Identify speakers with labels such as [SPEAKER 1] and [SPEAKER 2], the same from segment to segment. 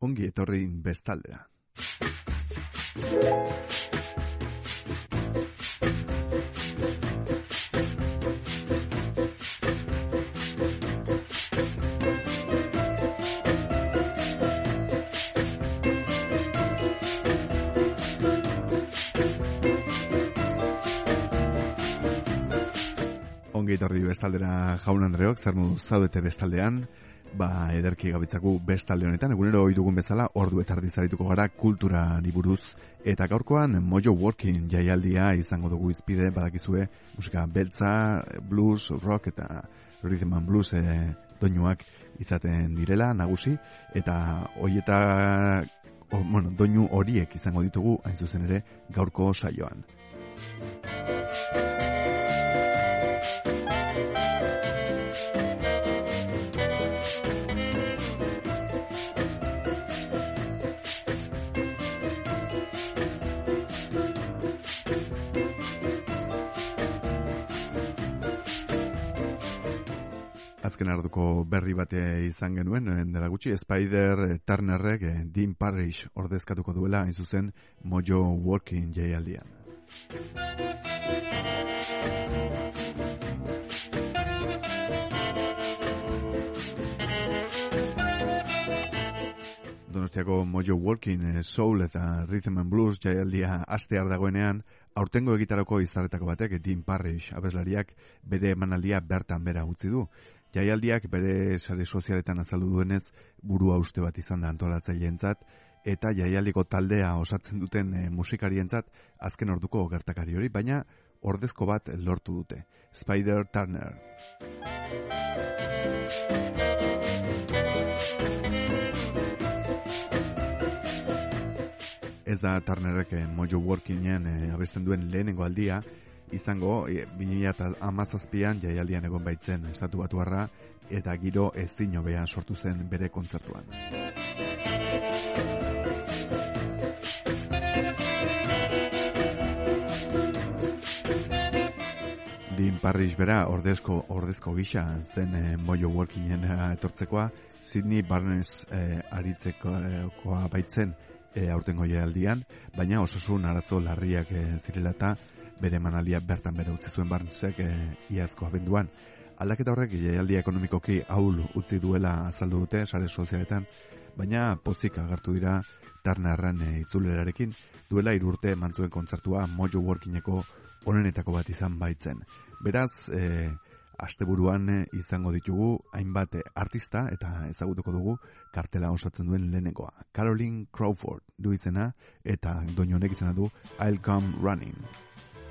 [SPEAKER 1] ongi etorri bestaldea. Ongi etorri bestaldera jaun Andreok, zer zaudete bestaldean, ba, ederki gabitzaku bestalde honetan, egunero dugun bezala, ordu eta ardizarituko gara kultura buruz eta gaurkoan Mojo Working jaialdia izango dugu izpide, badakizue, musika beltza, blues, rock eta rhythm and blues e, doinuak izaten direla, nagusi, eta hoieta, bueno, doinu horiek izango ditugu, hain zuzen ere, gaurko saioan. Azken arduko berri bate izan genuen, eh, dela gutxi, Spider Turnerrek eh, Dean Parrish ordezkatuko duela, hain zuzen, Mojo Working jaialdian. Donostiako Mojo Walking eh, Soul eta Rhythm and Blues jaialdia astear dagoenean, aurtengo egitarako izarretako batek Dean Parrish abeslariak bere emanaldia bertan bera utzi du. Jaialdiak bere sare sozialetan azaldu duenez burua uste bat izan da antolatzaileentzat eta jaialdiko taldea osatzen duten e, musikarientzat azken orduko gertakari hori, baina ordezko bat lortu dute. Spider Turner. Ez da Turnerrek eh, Mojo Workingen e, abesten duen lehenengo aldia, izango e, 2008an jaialdian egon baitzen estatu batuarra eta giro ez zinobea sortu zen bere kontzertuan. Din Parrish bera ordezko ordezko gisa zen e, Mojo Workingen etortzekoa Sydney Barnes e, aritzekoa baitzen e, aurtengo jaialdian, baina osasun arazo larriak e, zirela eta bere manalia bertan bere utzi zuen Barnesek e, iazko abenduan. Aldaketa horrek jaialdia ekonomikoki ahul utzi duela azaldu dute sare sozialetan, baina pozik agertu dira Turnerren e, itzulerarekin duela irurte mantzuen kontzertua Mojo Workingeko onenetako bat izan baitzen. Beraz, e, asteburuan izango ditugu hainbat artista eta ezagutuko dugu kartela osatzen duen lehenengoa. Caroline Crawford du izena eta doinu izena du I'll Come Running.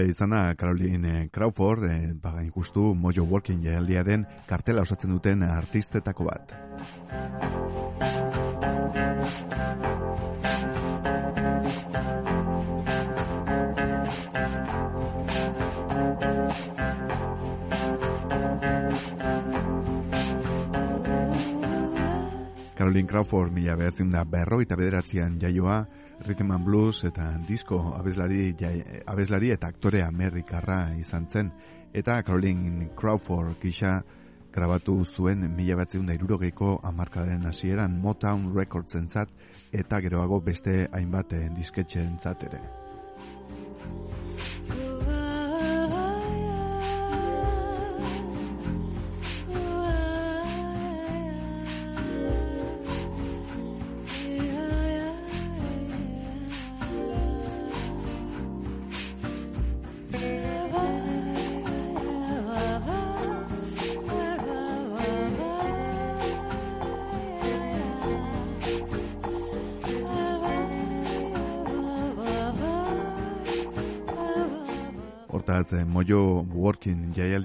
[SPEAKER 1] Horitxe izana Caroline Crawford, e, baga ikustu Mojo Working jaialdiaren kartela osatzen duten artistetako bat. Caroline Crawford mila behatzen da berro eta bederatzean jaioa, rhythm and blues eta disco abeslari, abeslari eta aktore amerikarra izan zen. Eta Caroline Crawford gisa grabatu zuen mila behatzen da irurogeiko amarkadaren hasieran Motown Records entzat eta geroago beste hainbat disketxe entzat ere.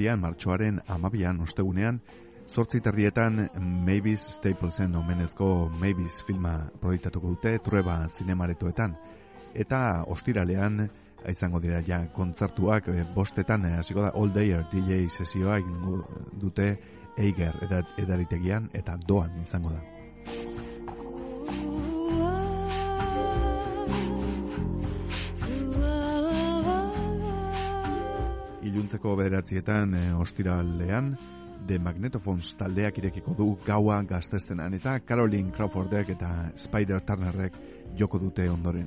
[SPEAKER 1] Jaialdian martxoaren amabian ostegunean, zortzi tardietan Mavis Staplesen omenezko Mavis filma proiektatuko dute trueba zinemaretoetan. Eta ostiralean, izango dira ja kontzertuak eh, bostetan eh, hasiko da All Dayer DJ sesioa dute Eiger edaritegian eta doan izango da. Iluntzeko bederatzietan e, ostiralean, The Magnetophons taldeak irekiko du gaua gaztestenan eta Caroline Crawfordek eta Spider Turnerrek joko dute ondoren.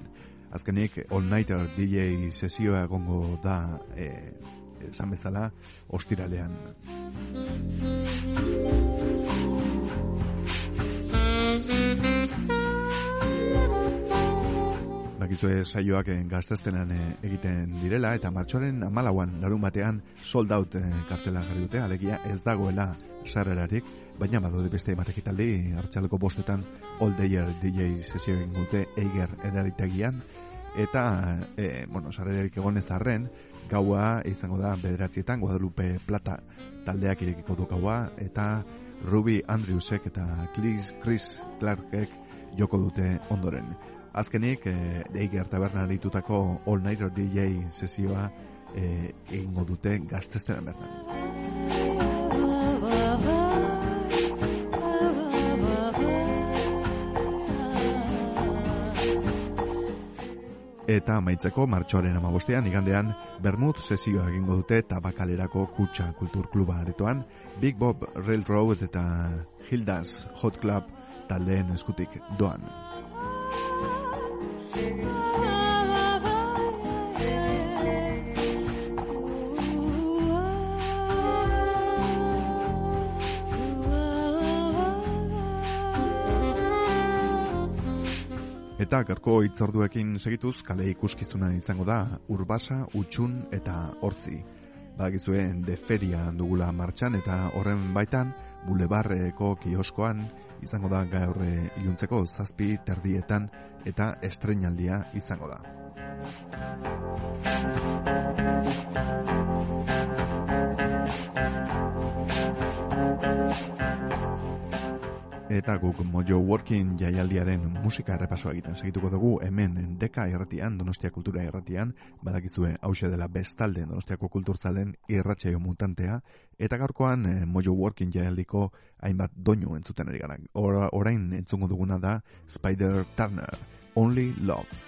[SPEAKER 1] Azkenik, All Nighter DJ sesioa gongo da e, esan bezala ostiralean. Dakizue saioak eh, gaztaztenan eh, egiten direla, eta martxoren amalauan larun batean sold out eh, kartela jarri dute, alegia ez dagoela sarrerarik, baina badode beste ematekitaldi hartxaleko bostetan All Dayer DJ sesio egin dute Eiger edaritagian, eta, e, bueno, sarrerarik egon ez arren, gaua izango da bederatzietan, Guadalupe Plata taldeak irekiko du gaua, eta Ruby Andrewsek eta Chris, Chris Clarkek joko dute ondoren. Azkenik, e, Eiger Taberna ditutako All Nighter DJ sesioa e, egingo dute gaztesteran bertan. Eta maitzeko martxoaren amabostean igandean Bermut sesioa egingo dute tabakalerako kutsa kulturkluba aretoan Big Bob Railroad eta Hildas Hot Club taldeen eskutik doan. Eta garko itzorduekin segituz, kale ikuskizuna izango da, urbasa, utxun eta hortzi. Badagizuen de feria dugula martxan eta horren baitan, bulebarreko kioskoan, izango da gaur iluntzeko zazpi terdietan eta estrenaldia izango da. Eta guk Mojo Working jaialdiaren musika errepasoa egiten segituko dugu hemen deka erratian, Donostia Kultura erratian, badakizue hause dela bestalde Donostiako kulturzalen irratxaio mutantea, eta gaurkoan eh, Mojo Working jaialdiko hainbat doinu entzuten ari gara. orain entzungo duguna da Spider Turner, Only love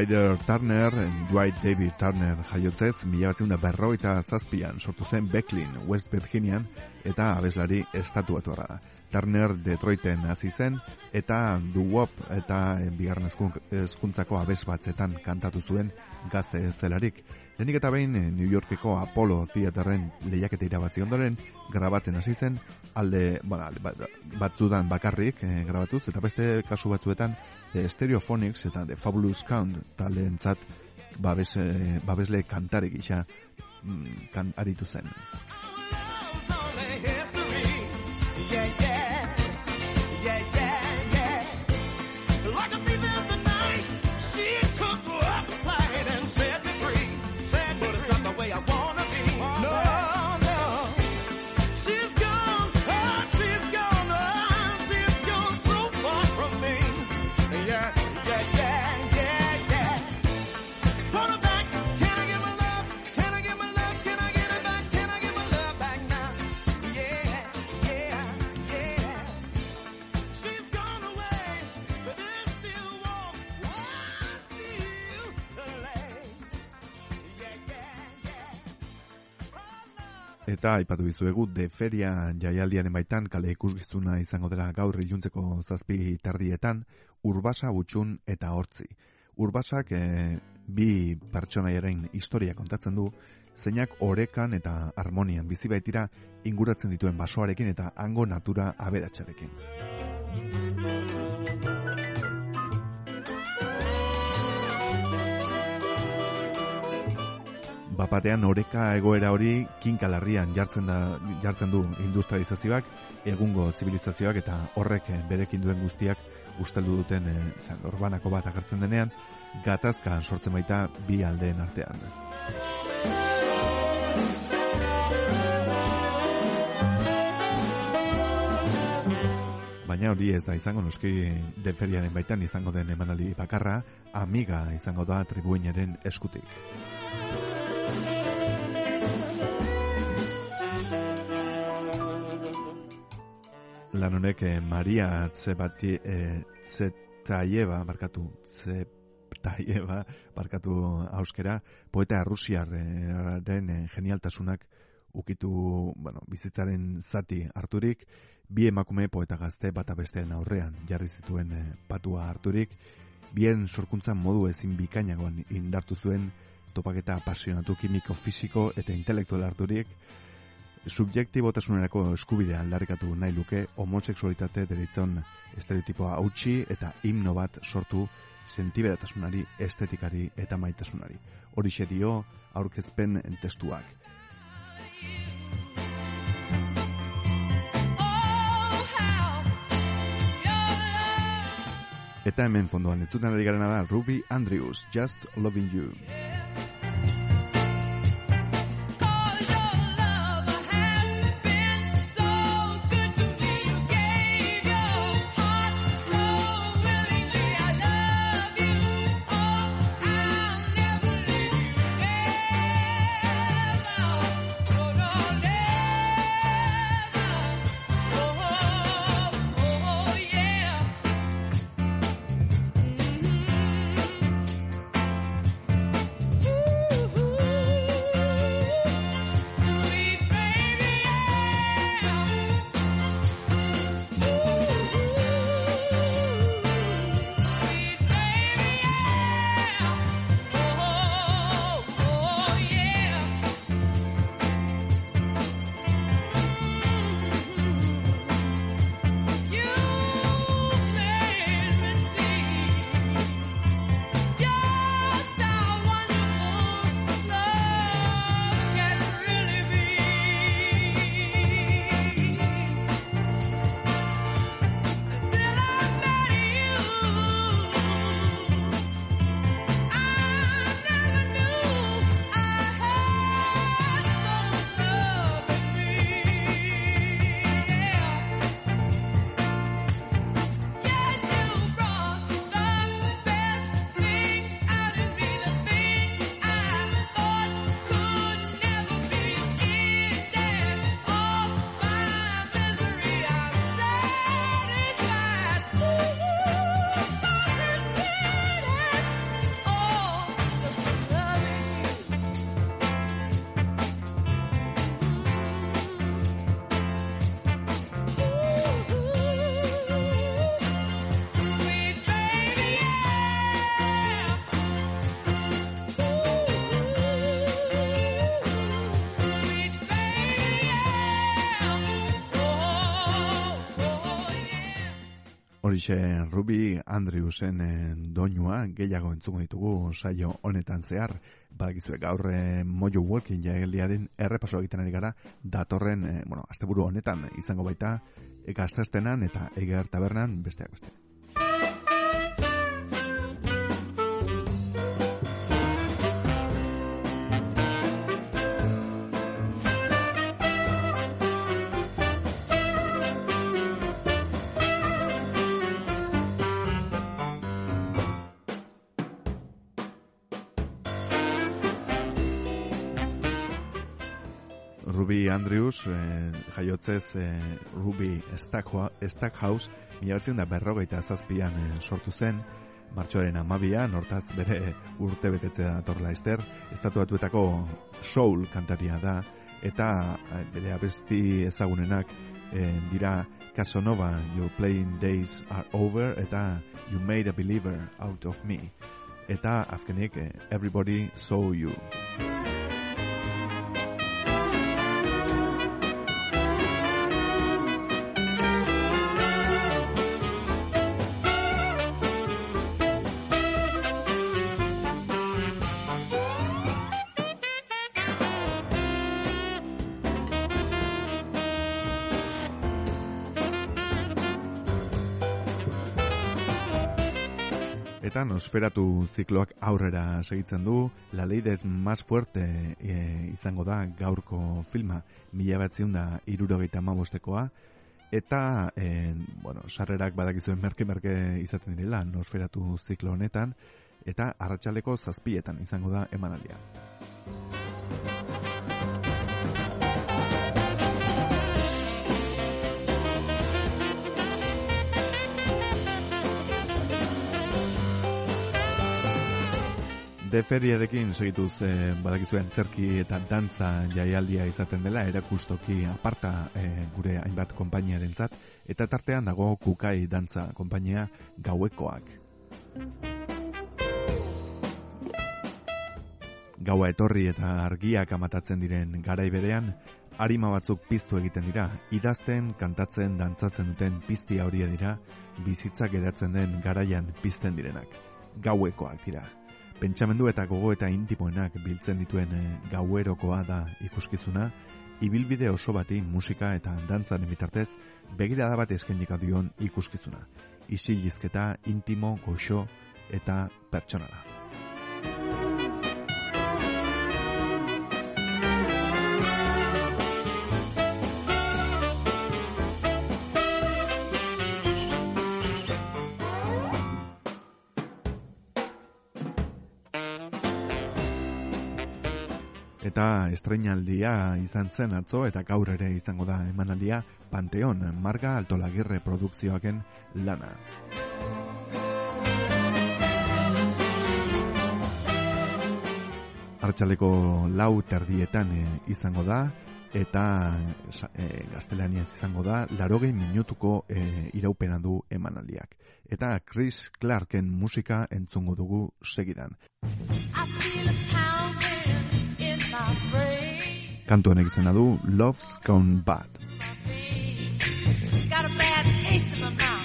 [SPEAKER 1] Spider Turner, Dwight David Turner jaiotzez, mila bat berro eta zazpian sortu zen Becklin, West Virginian, eta abeslari estatuatu da. Turner Detroiten hasi zen, eta doo-wop eta bigarren ezkuntzako abes batzetan kantatu zuen gazte zelarik. Lehenik eta behin eh, New Yorkeko Apollo Theaterren lehiaketa irabazi ondoren grabatzen hasi zen alde, bueno, bat, batzudan bakarrik e, grabatuz eta beste kasu batzuetan The Stereophonics eta The Fabulous Count taleentzat babes, e, babesle kantare gisa mm, kan aritu zen. Eta aipatu dizuegu de feria jaialdiaren baitan kale ikusgiztuna izango dela gaur iluntzeko zazpi tardietan urbasa gutxun eta hortzi. Urbasak e, bi pertsonaiaren historia kontatzen du, zeinak orekan eta harmonian bizi baitira inguratzen dituen basoarekin eta hango natura aberatsarekin. Bapatean oreka egoera hori kinkalarrian jartzen da jartzen du industrializazioak, egungo zibilizazioak eta horrek berekin duen guztiak usteldu duten e, orbanako bat agertzen denean, gatazka sortzen baita bi aldeen artean. Baina hori ez da izango noski deferiaren baitan izango den emanali bakarra, amiga izango da tribuinaren eskutik. Lan honek eh, Maria Zebati eh, Zetaieva markatu Zetaieva markatu auskera poeta rusiarren eh, genialtasunak ukitu bueno, bizitzaren zati harturik. Bi emakume poeta gazte bata besteen aurrean jarri zituen eh, patua harturik. Bien sorkuntza modu ezin bikainagoan indartu zuen topaketa apasionatu kimiko fisiko eta intelektual harturik subjektibotasunerako eskubidea aldarrikatu nahi luke homoseksualitate deritzen estereotipoa hautsi eta himno bat sortu sentiberatasunari, estetikari eta maitasunari. Horixe dio aurkezpen testuak. Eta hemen fondoan entzuten ari garena da Ruby Andrews, Just Loving You. Horixe Ruby Andrewsen eh, doinua gehiago entzungo ditugu saio honetan zehar. Badakizue gaur eh, Mojo Walking jaeliaren errepaso egiten ari gara datorren, eh, bueno, asteburu honetan izango baita gaztestenan eta eger tabernan besteak beste. Andrews, eh, jaiotzez eh, Ruby Stackhouse, milatzen da berrogeita zazpian eh, sortu zen, martxoaren amabian, hortaz bere urte betetzea datorla ester, estatuatuetako soul kantaria da, eta bere abesti ezagunenak eh, dira Casanova, Your Playing Days Are Over, eta You Made a Believer Out of Me, eta azkenik Everybody Saw You. Nosferatu zikloak aurrera segitzen du, La Leidez Mas Fuerte e, izango da gaurko filma, mila batzion da irurogeita mamostekoa, eta, e, bueno, sarrerak badakizuen merke-merke izaten direla nosferatu ziklo honetan, eta arratsaleko zazpietan izango da emanalia. Deferiarekin segituz eh, badakizuen zerki eta dantza jaialdia izaten dela erakustoki aparta eh, gure hainbat konpainiaren zat, eta tartean dago kukai dantza konpainia gauekoak. Gaua etorri eta argiak amatatzen diren garai berean, harima batzuk piztu egiten dira, idazten, kantatzen, dantzatzen duten piztia horia dira, bizitza geratzen den garaian pizten direnak. Gauekoak dira pentsamendu eta gogo eta intimoenak biltzen dituen e, gauerokoa da ikuskizuna, ibilbide oso bati musika eta dantzaren bitartez begirada bat eskenika dion ikuskizuna. Isilizketa, intimo, goxo eta pertsonala. Estreinaldia izan zen atzo eta gaur ere izango da emanaldia Panteon Marga Altolagirre produkzioaken lana. Artxaleko lau terdietan eh, izango da eta e, gaztelaniaz izango da larogei minutuko e, iraupena du emanaldiak. Eta Chris Clarken musika entzungo dugu segidan. Kantu honek izena du Love's Gone Bad. Got a bad taste in my mouth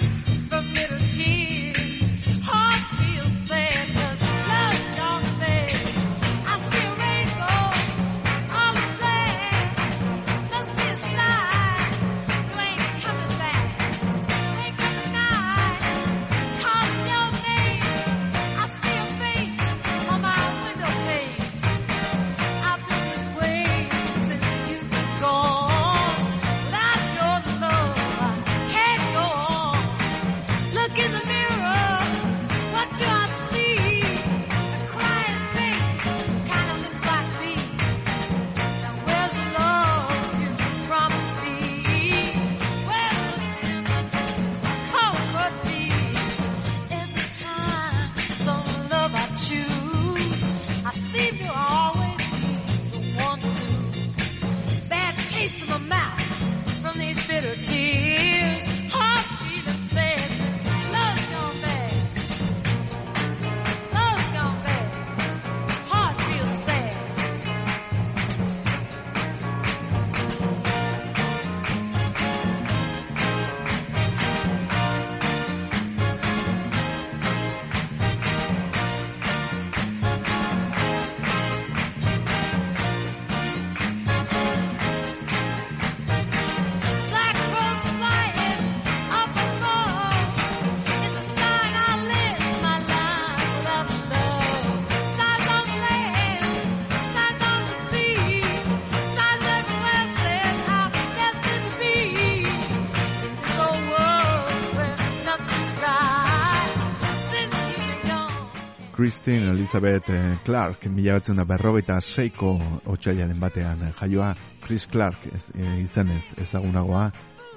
[SPEAKER 1] Christine Elizabeth eh, Clark, mila batzen da berrogeita seiko otxailaren batean eh, jaioa. Chris Clark ez, e, izenez ezagunagoa.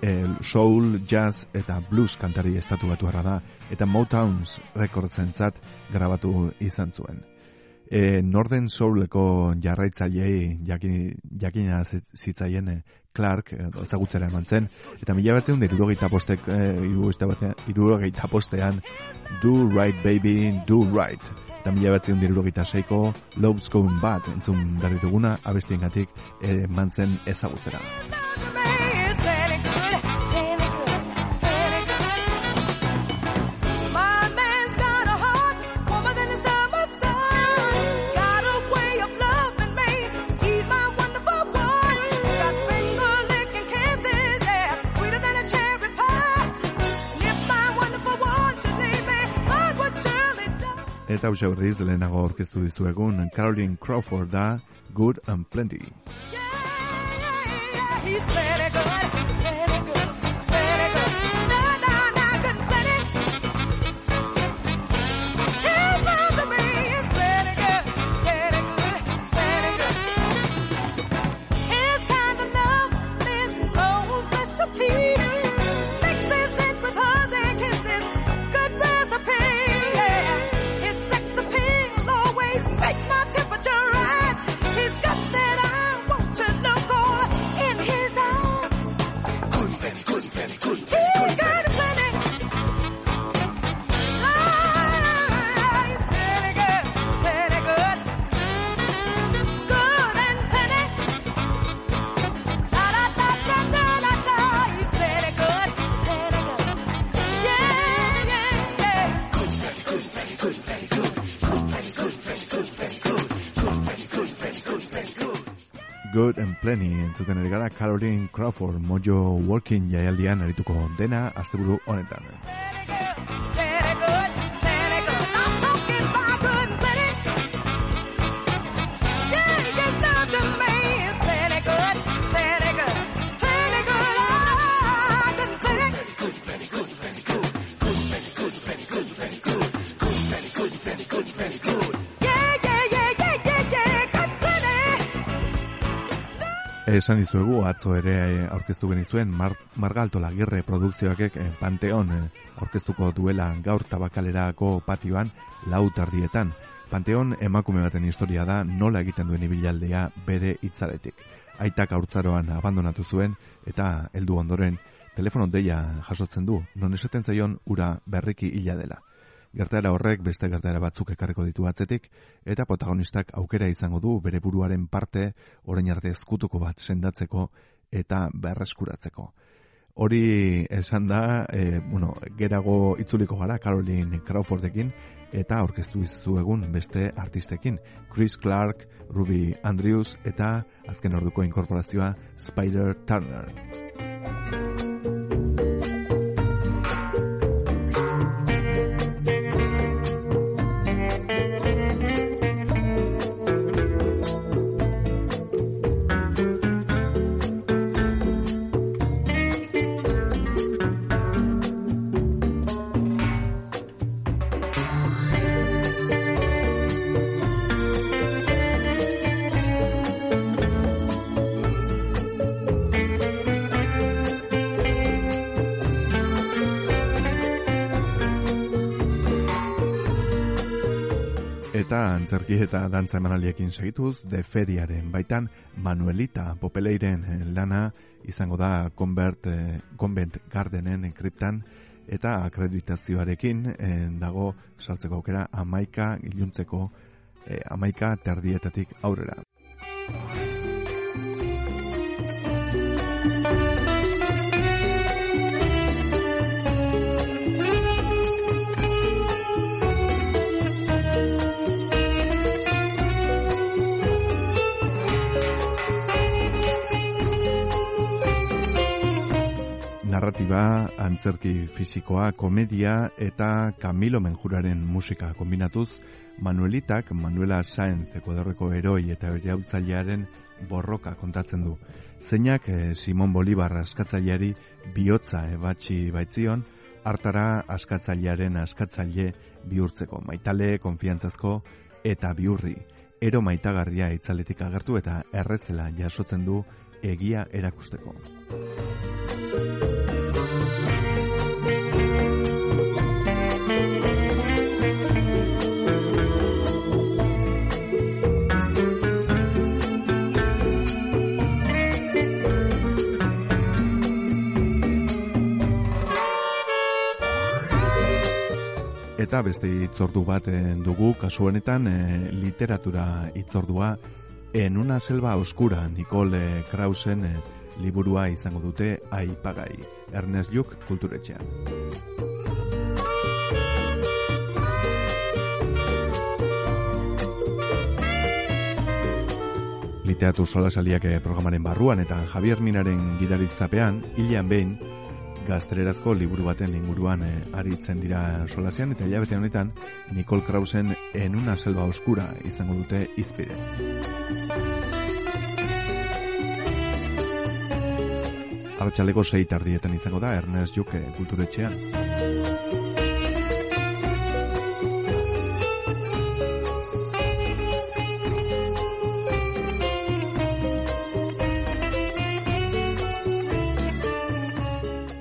[SPEAKER 1] El soul, jazz eta blues kantari estatu batu da. Eta Motowns rekordzentzat grabatu izan zuen. E, Northern Souleko jarraitzailei jakin, jakina zitzaien Clark, ezagutzera eman zen, eta mila batzen dira irurogeita postek, irurogeita postean Do Right Baby, Do Right. Eta mila batzen dira irurogeita seiko Love's Going Bad, entzun berri duguna, abestien gatik, eman zen ezagutzera. Eta hau berriz lehenago orkestu dizuegun Caroline Crawford da Good and Plenty. Good and Plenty entzuten ere gara Caroline Crawford Mojo Working jaialdian arituko dena asteburu honetan. Esan izuegu, atzo ere eh, aurkeztu genizuen Mar Margalto Lagirre produkzioak eh, Panteon eh, aurkeztuko duela gaur tabakalerako patioan lau tardietan. Panteon emakume baten historia da nola egiten duen ibilaldea bere hitzaretik. Aitak aurtzaroan abandonatu zuen eta heldu ondoren telefono deia jasotzen du, non esaten zaion ura berriki hila dela. Gertara horrek beste gertara batzuk ekarriko ditu atzetik, eta protagonistak aukera izango du bere buruaren parte orain arte ezkutuko bat sendatzeko eta berreskuratzeko. Hori esan da, e, bueno, gerago itzuliko gara Caroline Crawfordekin, eta orkestu izu egun beste artistekin. Chris Clark, Ruby Andrews eta azken orduko inkorporazioa Spider Turner. Antzerki eta dantza emanaliekin segituz, de feriaren baitan Manuelita Popeleiren eh, lana izango da Convert, eh, Convent Gardenen enkriptan eta akreditazioarekin eh, dago saltzeko aukera amaika iluntzeko eh, amaika terdietatik aurrera. Narratiba, antzerki fisikoa, komedia eta Camilo Menjuraren musika kombinatuz, Manuelitak, Manuela Saenz, ekuadorreko eroi eta bere borroka kontatzen du. Zeinak eh, Simon Bolivar askatzaileari bihotza ebatxi baitzion, hartara askatzailearen askatzaile bihurtzeko, maitale, konfiantzazko eta bihurri, ero maitagarria itzaletik agertu eta erretzela jasotzen du egia erakusteko. Eta beste itzordu bat eh, dugu. Kasu honetan e, literatura itzordua en una selva oscura. Nicole Krausen e, liburua izango dute aipagai. Ernest Juk kulturetxean Literatur solasaliak programaren barruan eta Javier Minaren gidaritzapean, hilean behin, gaztererazko liburu baten inguruan e, aritzen dira solasean eta hilabete honetan Nicole Krausen en una selva oscura izango dute izpide. Arratxaleko sei tardietan izango da Ernest Juke kulturetxean.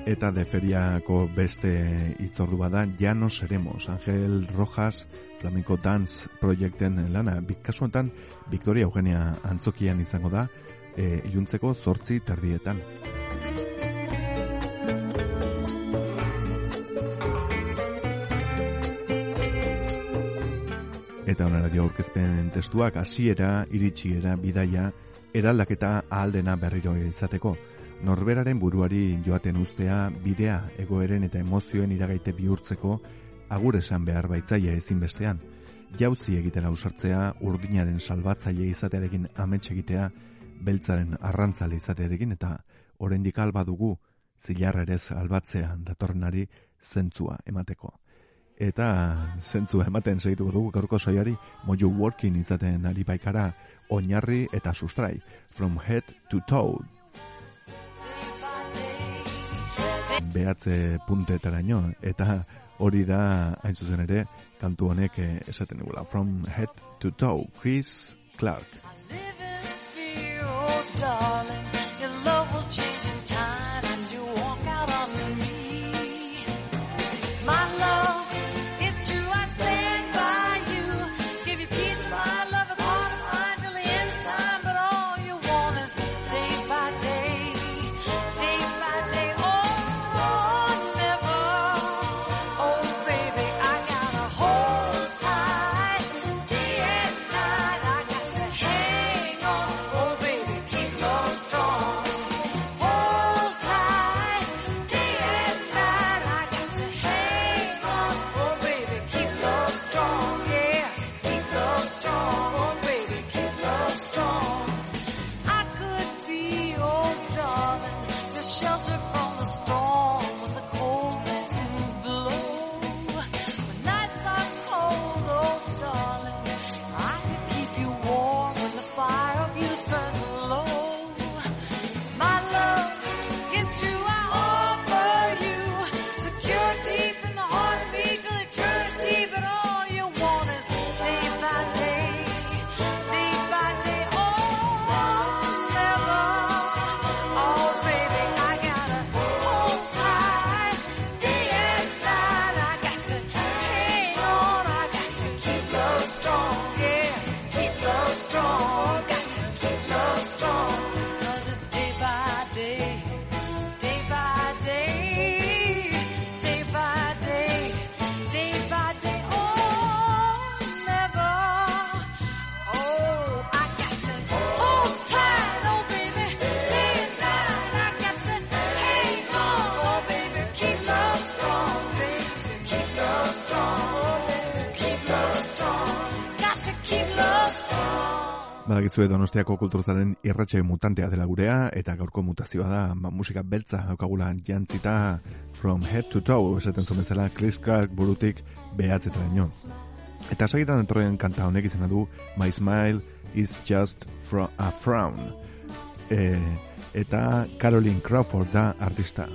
[SPEAKER 1] Eta deferiako beste itzordu bada ya no seremos. Ángel Rojas Flamenco Dance Projecten lana. Bikasu honetan Victoria Eugenia Antzokian izango da e, iluntzeko zortzi tardietan. Eta onera dio aurkezpen testuak hasiera iritsiera bidaia eraldaketa ahaldena berriro izateko norberaren buruari joaten ustea bidea egoeren eta emozioen iragaite bihurtzeko agur esan behar baitzaia ezinbestean. Jauzi egiten ausartzea urdinaren salbatzaile izatearekin amets egitea beltzaren arrantzale izatearekin eta oraindik alba dugu zilarra ere albatzea datorrenari zentzua emateko. Eta zentzua ematen segituko dugu gaurko soiari mojo working izaten ari baikara oinarri eta sustrai from head to toe behatze puntetaraino eta hori da hain zuzen ere kantu honek eh, esaten digula from head to toe Chris Clark badakizue Donostiako kulturzaren irratxe mutantea dela gurea eta gaurko mutazioa da ba, musika beltza daukagula jantzita from head to toe esaten zumezela Chris Clark burutik behatzetan ino. Eta segitan entorren kanta honek izena du My Smile is just from a frown. E, eta Caroline Crawford da artista.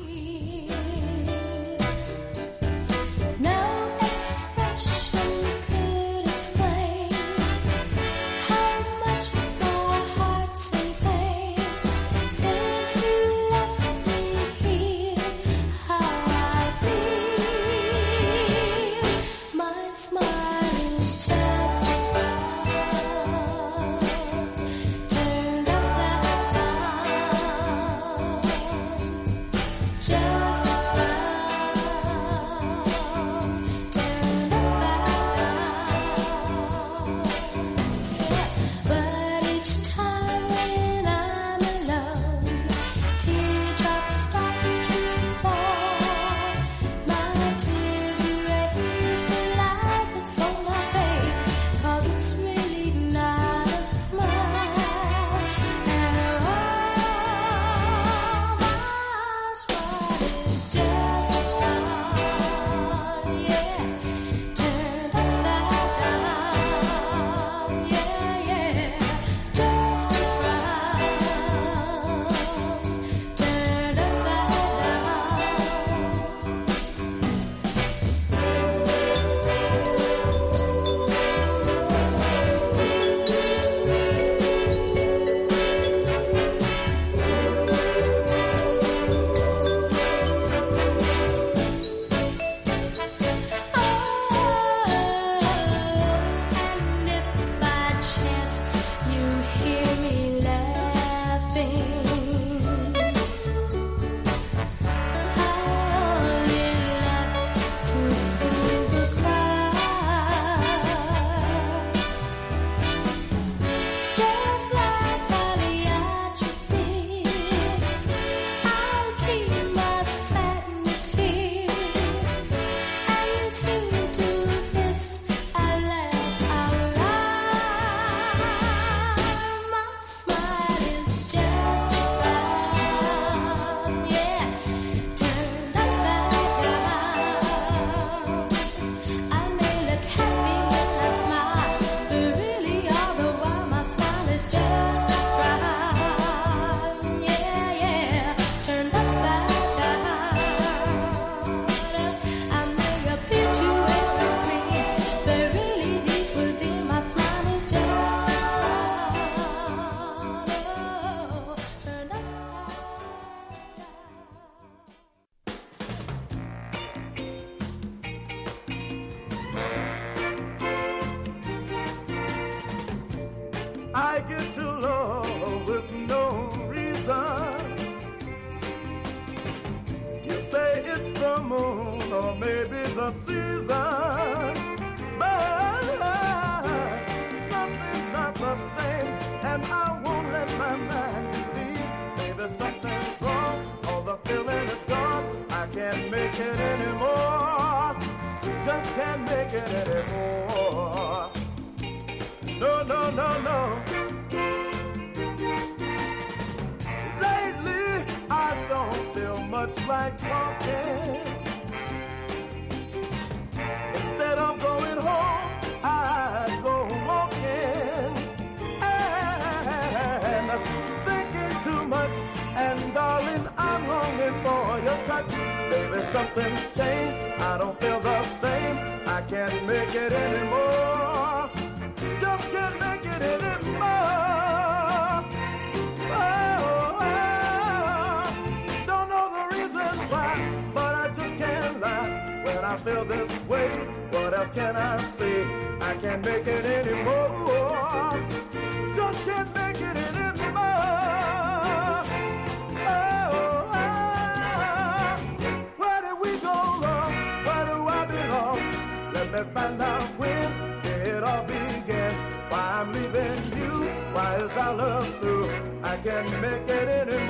[SPEAKER 2] to find out when it all began. Why I'm leaving you, why is our love through? I can't make it
[SPEAKER 3] any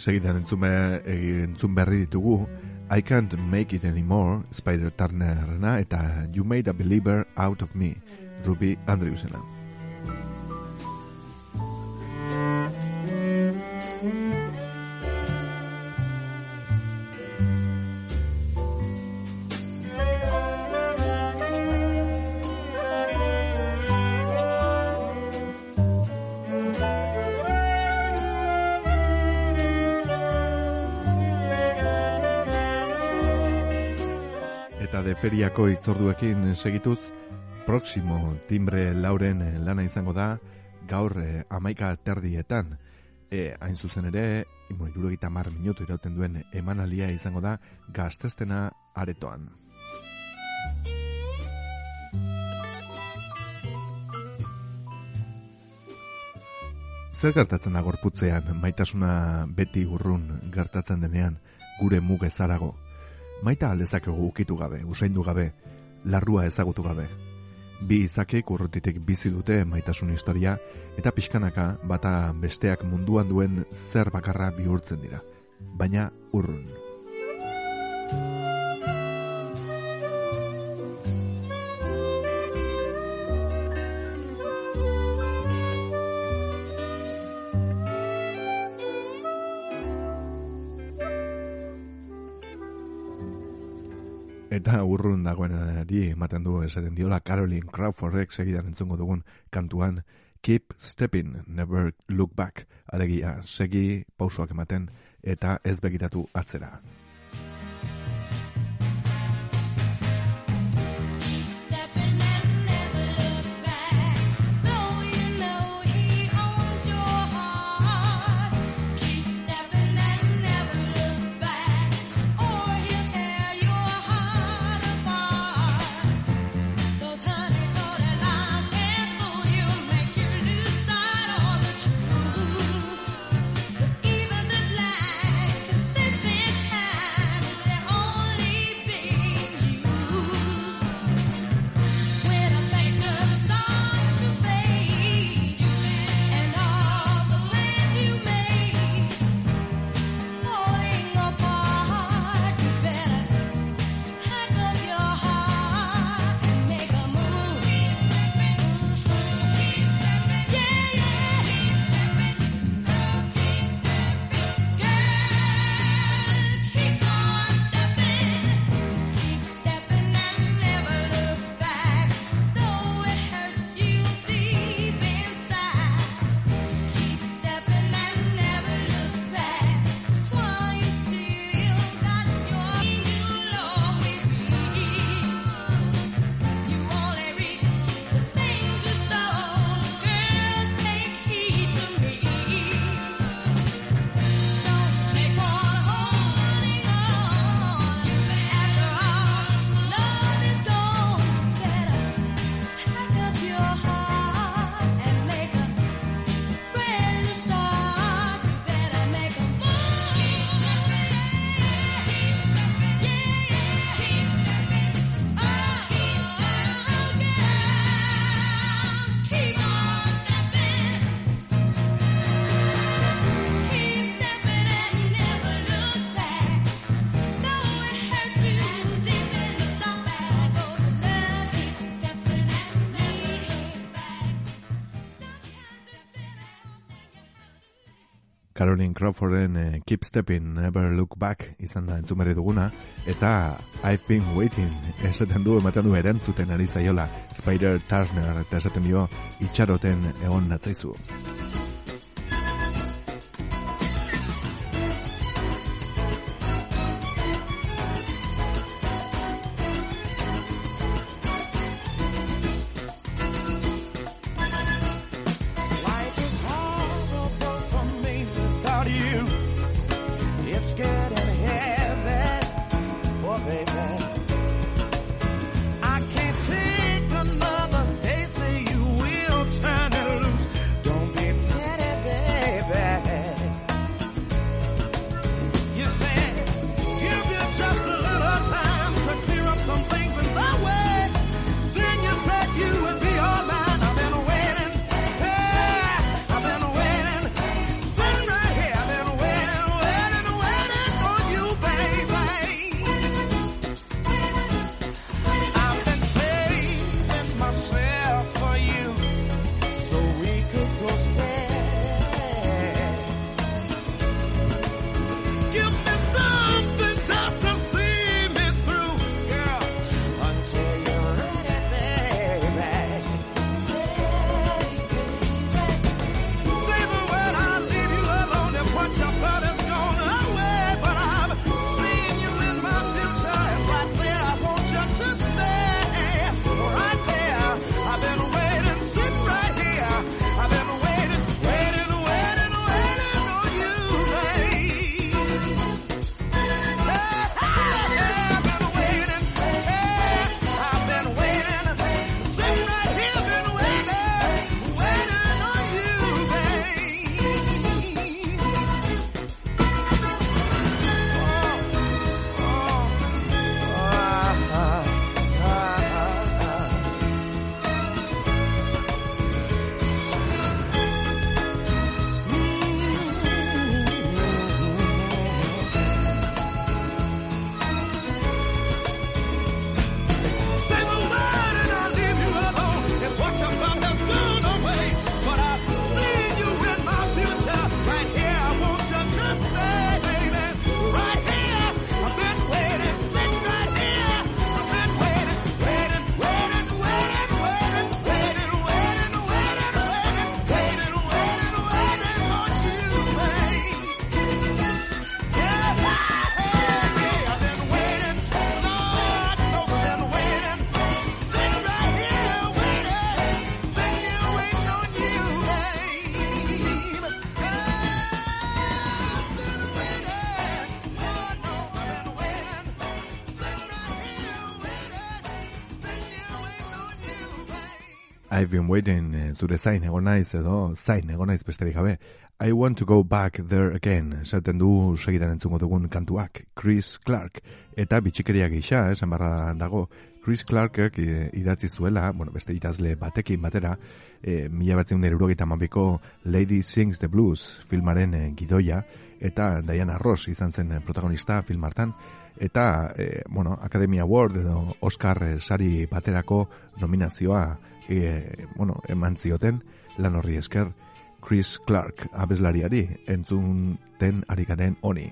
[SPEAKER 1] Segidan entzume, eh, entzun berri ditugu I Can't Make It Anymore, Spider Turnerrena eta You Made a Believer Out of Me, Ruby Andrewsena.
[SPEAKER 3] Periferiako itzorduekin segituz, Proximo timbre lauren eh, lana izango da, gaur eh, amaika terdietan, e, hain zuzen ere, imo, irurogita mar minutu irauten duen emanalia izango da, gaztestena aretoan. Zer gertatzen da gorputzean, maitasuna beti urrun gertatzen denean, gure muge zarago. Maita aldezakegu ukitu gabe, usaindu gabe, larrua ezagutu gabe. Bi izakek urrutitik bizi dute maitasun historia, eta pixkanaka bata besteak munduan duen zer bakarra bihurtzen dira. Baina urrun. Eta urrun dagoenari ematen du esaten diola Caroline Crawfordek segidan entzungo dugun kantuan Keep stepping, never look back. Alegia, segi pausoak ematen eta ez begiratu atzera. Caroline Crawforden eh, Keep Stepping, Never Look Back izan da entzun berri duguna, eta I've been waiting, esaten du, ematen du erantzuten ari zaiola, Spider Turner, eta esaten dio, itxaroten egon natzaizu.
[SPEAKER 1] I've been waiting, eh, zure zain egon naiz edo zain egon naiz besterik gabe. I want to go back there again, esaten du segidan entzungo dugun kantuak, Chris Clark. Eta bitxikeria gisa, esan barra dago, Chris Clarkek eh, idatzi zuela, bueno, beste idazle batekin batera, e, mila batzen erurogeita mabiko Lady Sings the Blues filmaren eh, gidoia, eta Diana Ross izan zen eh, protagonista film hartan, eta, e, bueno, Academy Award edo Oscar eh, sari baterako nominazioa e, bueno, eman zioten lan horri esker Chris Clark abeslariari entzun den ari garen honi.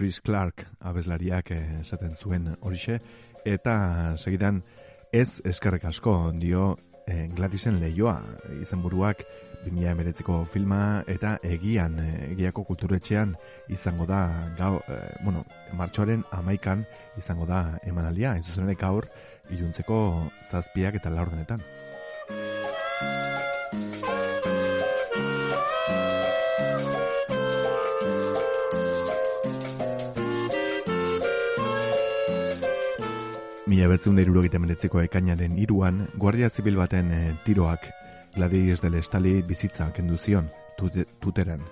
[SPEAKER 1] Chris Clark abeslariak eh, esaten zuen horixe, eta segidan ez eskerrek asko dio eh, Gladisen leioa izenburuak 2019ko filma eta egian eh, egiako kulturetxean izango da gau, eh, bueno, martxoaren amaikan izango da emanaldia, ez zuzen ere gaur iluntzeko zazpiak eta laurdenetan. Mila irurogeita meretziko ekainaren iruan, Guardia Zibil baten eh, tiroak Gladies del Estali bizitza kendu zion tute, tuteran.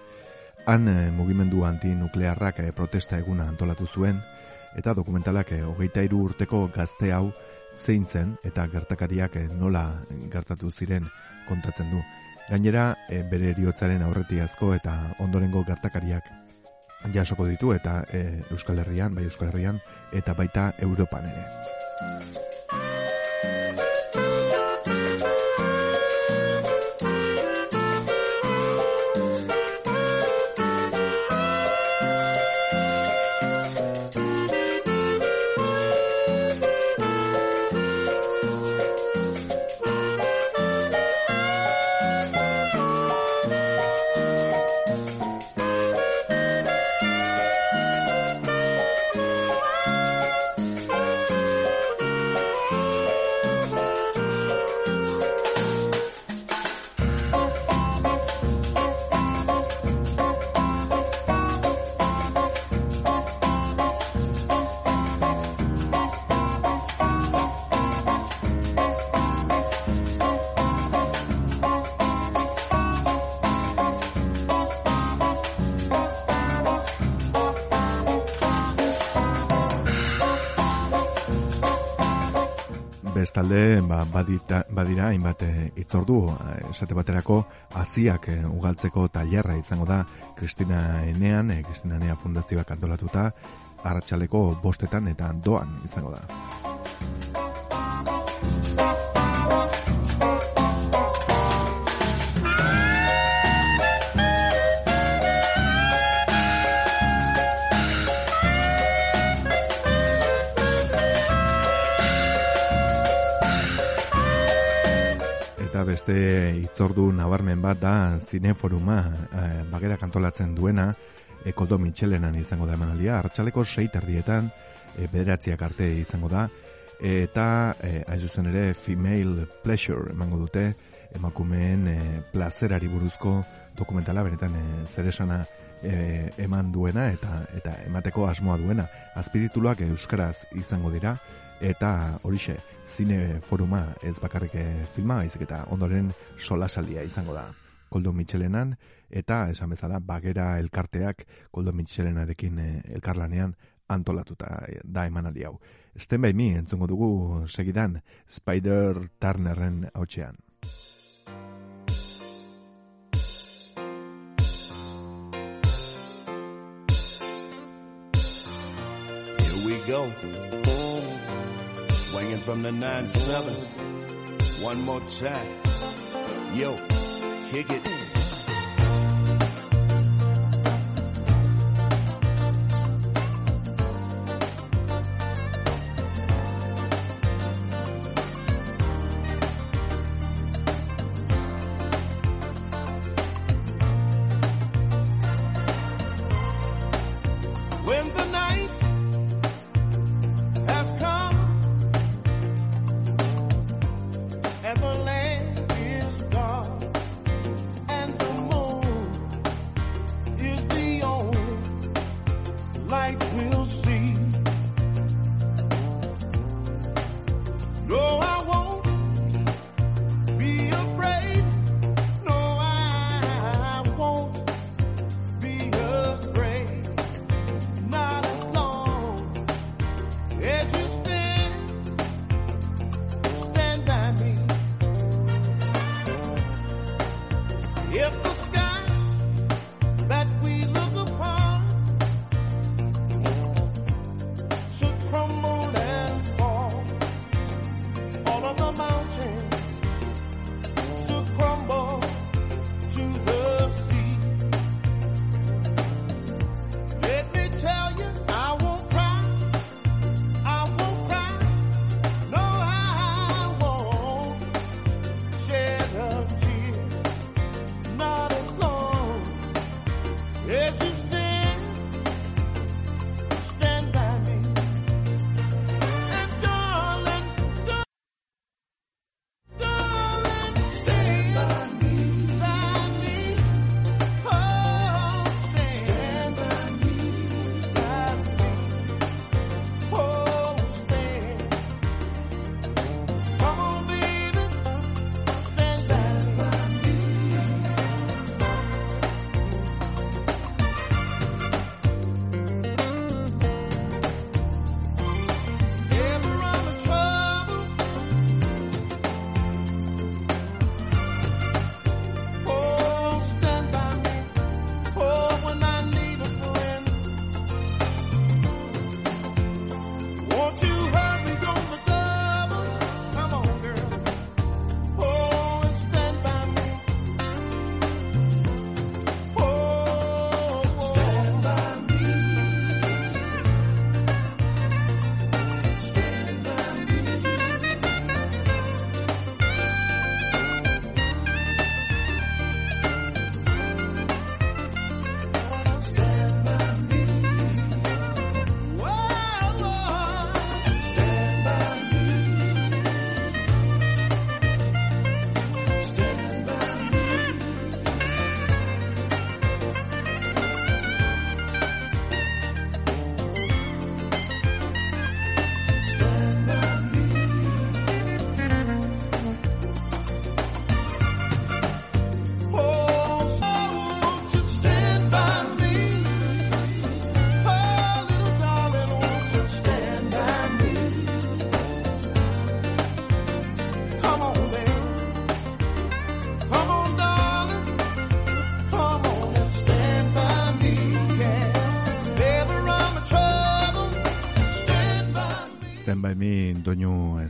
[SPEAKER 1] Han eh, mugimendu antinuklearrak eh, protesta eguna antolatu zuen, eta dokumentalak eh, hogeita iru urteko gazte hau zein zen eta gertakariak nola gertatu ziren kontatzen du. Gainera, bere eriotzaren aurretiazko eta ondorengo gertakariak jasoko ditu eta eh, Euskal Herrian, bai Euskal Herrian, eta baita Europan ere. Bye. Hainbat eh, itzordu, eh, esate baterako, aziak eh, ugaltzeko tailerra izango da Kristina Enean, Kristina Enea Fundazioak antolatuta, arratsaleko bostetan eta doan izango da. Beste itzordu nabarmen bat da zineforuma eh, bagera kantolatzen duena e, Koldo Mitxelenan izango da emanaldia, hartxaleko sei terdietan e, bederatziak arte izango da. Eta e, hain zuzen ere female pleasure emango dute emakumeen e, plazerari buruzko dokumentala benetan e, zeresana e, eman duena eta eta emateko asmoa duena. Azpitituluak euskaraz izango dira. Eta horixe zine foruma ez bakarrik eh, filma baizik eta ondoren solasaldia izango da Koldo Mitxelenan eta esan bezala bagera elkarteak Koldo Mitxelenarekin eh, elkarlanean antolatuta eh, da emanaldi hau. Stand by me entzungo dugu segidan Spider Turnerren hautsean.
[SPEAKER 4] Here we go. Swinging from the 9-7. One more time. Yo, kick it.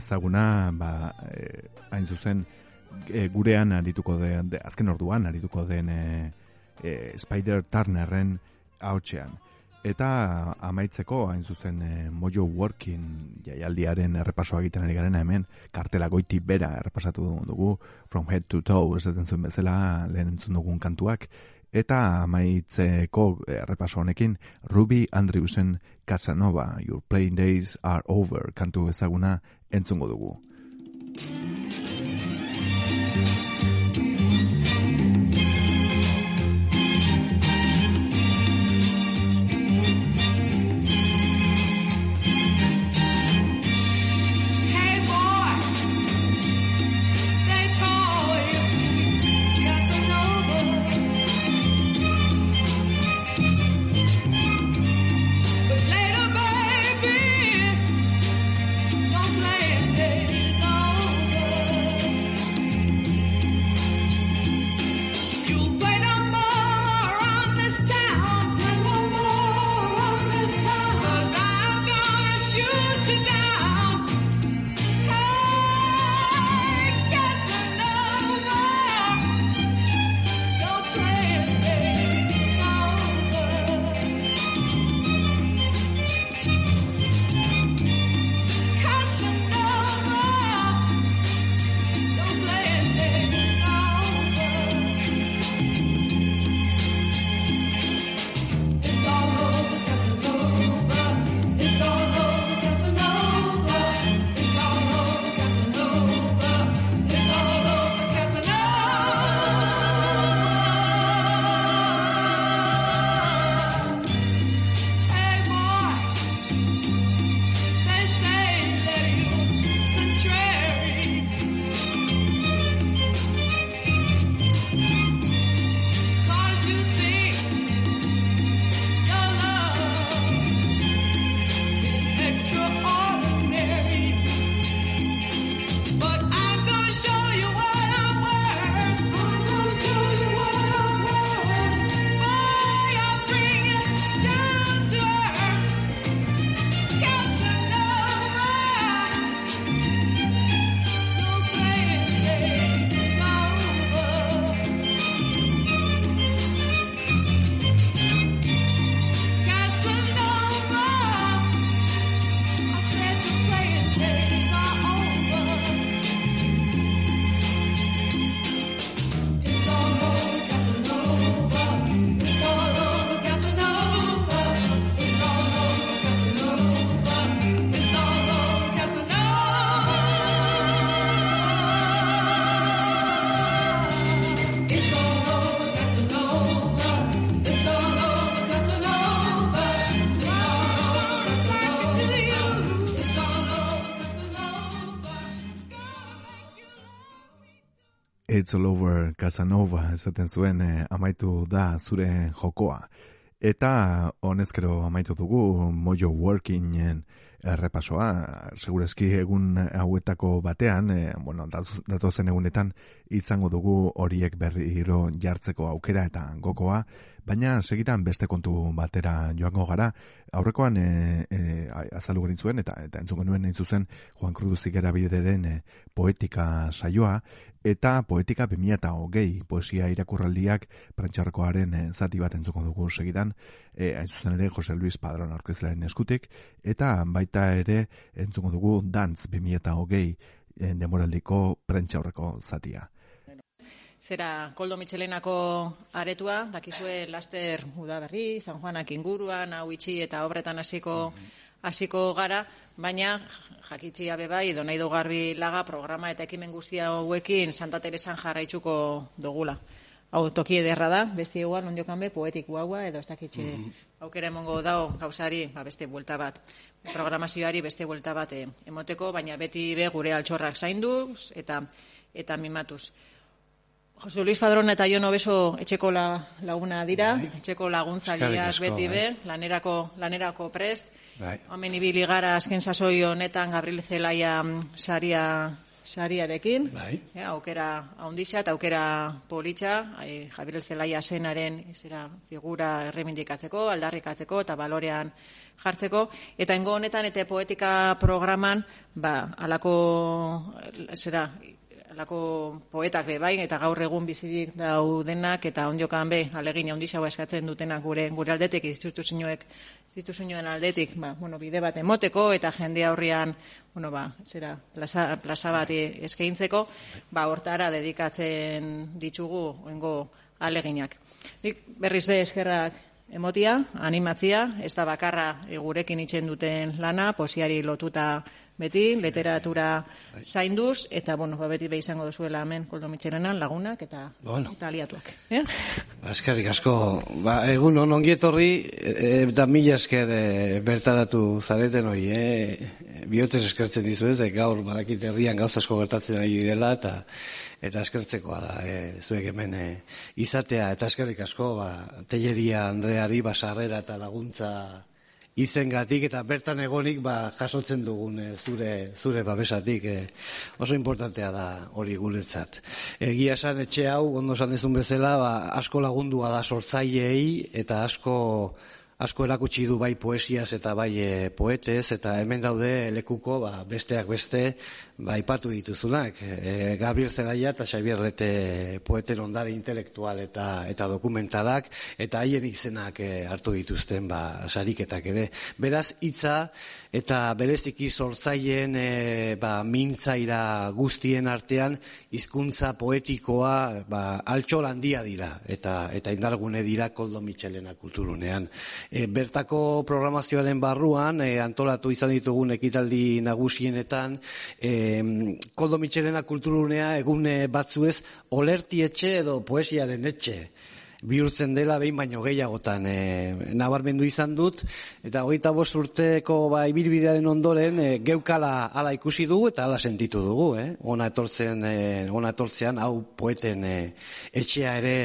[SPEAKER 1] Ezaguna, ba, eh, hain zuzen, eh, gurean arituko den, de, azken orduan arituko den eh, eh, Spider Turnerren haotxean. Eta amaitzeko, hain zuzen, eh, Mojo Working jaialdiaren errepasoa egiten ari garena hemen, kartela goiti bera errepasatu dugu, From Head to Toe, esaten zuen bezala, lehen entzun dugun kantuak, eta amaitzeko errepaso honekin, Ruby Andrewsen Casanova, Your Playing Days Are Over, kantu ezaguna entzungo dugu. Casanova, esaten zuen eh, amaitu da zure jokoa. Eta honezkero amaitu dugu Mojo Workingen errepasoa, segurezki egun hauetako batean, eh, bueno, datozen egunetan izango dugu horiek berriro jartzeko aukera eta gokoa, baina segitan beste kontu batera joango gara, aurrekoan e, e, azaldu zuen eta eta entzun genuen hain zuzen Juan Cruz Zigera bideren e, poetika saioa eta poetika 2008 poesia irakurraldiak prentxarkoaren e, zati bat entzuko dugu segidan. E, hain zuzen ere Jose Luis Padron aurkezlearen eskutik. Eta baita ere entzuko dugu Dantz 2008 e, demoraldiko prentxaurreko zatia.
[SPEAKER 5] Zera, Koldo Mitxelenako aretua, dakizue laster udaberri, San Juanak inguruan, hau itxi eta obretan hasiko hasiko gara, baina jakitxi abe bai, donaido garbi laga programa eta ekimen guztia hauekin Santa Teresan jarraitzuko dugula. Hau toki ederra da, beste igual ondiokan be poetiku haua edo ez dakitxe aukera emongo dao gauzari, ba, beste buelta bat. Programazioari beste buelta bat eh, emoteko, baina beti be gure altxorrak zainduz eta eta mimatuz. Jose Luis Padrón eta Jon Obeso etxeko la, laguna dira, etxeko laguntzaileak beti be,
[SPEAKER 6] bai.
[SPEAKER 5] lanerako, lanerako prest.
[SPEAKER 6] Bai.
[SPEAKER 5] Hemen ibili gara azken sasoi honetan Gabriel Zelaia mm, saria sariarekin.
[SPEAKER 6] Bai.
[SPEAKER 5] Eh, aukera haundixat, aukera politxa, eh, Javier Zelaia senaren zera figura erremindikatzeko, aldarrikatzeko eta balorean jartzeko. Eta engo honetan eta poetika programan, ba, alako, zera, alako poetak be bai, eta gaur egun bizirik daudenak, eta ondiokan be, alegin handixa eskatzen dutenak gure, gure aldetik, instituzioek, instituzioen aldetik, ba, bueno, bide bat emoteko, eta jende aurrian, bueno, ba, zera, plaza, plaza bat eskaintzeko, ba, hortara dedikatzen ditugu, oengo aleginak. Nik berriz be eskerrak emotia, animatzia, ez da bakarra gurekin itxen duten lana, posiari lotuta beti, literatura zainduz, eta, bueno, ba, beti be izango duzuela hemen Koldo Mitxelenan lagunak eta,
[SPEAKER 6] Bueno.
[SPEAKER 5] eta aliatuak. Eh?
[SPEAKER 6] Ba, eskerrik asko, ba, egun on ongietorri, e, eta mila esker e, bertaratu zareten hoi, e, bihotzez eskertzen dizuet, e, gaur badakit herrian gauza asko gertatzen ari direla, eta eta eskertzekoa da, e, zuek hemen e, izatea, eta eskerrik asko, ba, Telleria Andreari, basarrera eta laguntza izengatik eta bertan egonik ba, jasotzen dugun e, zure zure babesatik e, oso importantea da hori guretzat. Egia esan etxe hau ondo esan dezun bezala ba, asko lagundua da sortzaileei eta asko asko erakutsi du bai poesiaz eta bai e, poetez eta hemen daude lekuko ba, besteak beste ba, ipatu dituzunak. E, Gabriel Zelaia eta Xavier Lete poeten ondare intelektual eta eta dokumentalak eta haien izenak e, hartu dituzten ba, sariketak ere. Beraz hitza eta bereziki sortzaileen e, ba, mintzaira guztien artean hizkuntza poetikoa ba, altxol handia dira eta eta indargune dira Koldo Mitxelena kulturunean. E, bertako programazioaren barruan e, antolatu izan ditugun ekitaldi nagusienetan e, Koldo Mitxelena kulturunea egune batzuez olerti etxe edo poesiaren etxe bihurtzen dela behin baino gehiagotan. E, nabarmendu izan dut eta hogeita bost urteko ba, ibilbidearen ondoren e, geukala hala ikusi dugu eta hala sentitu dugu eh? ona etortzen e, ona etortzean hau poeten e, etxea ere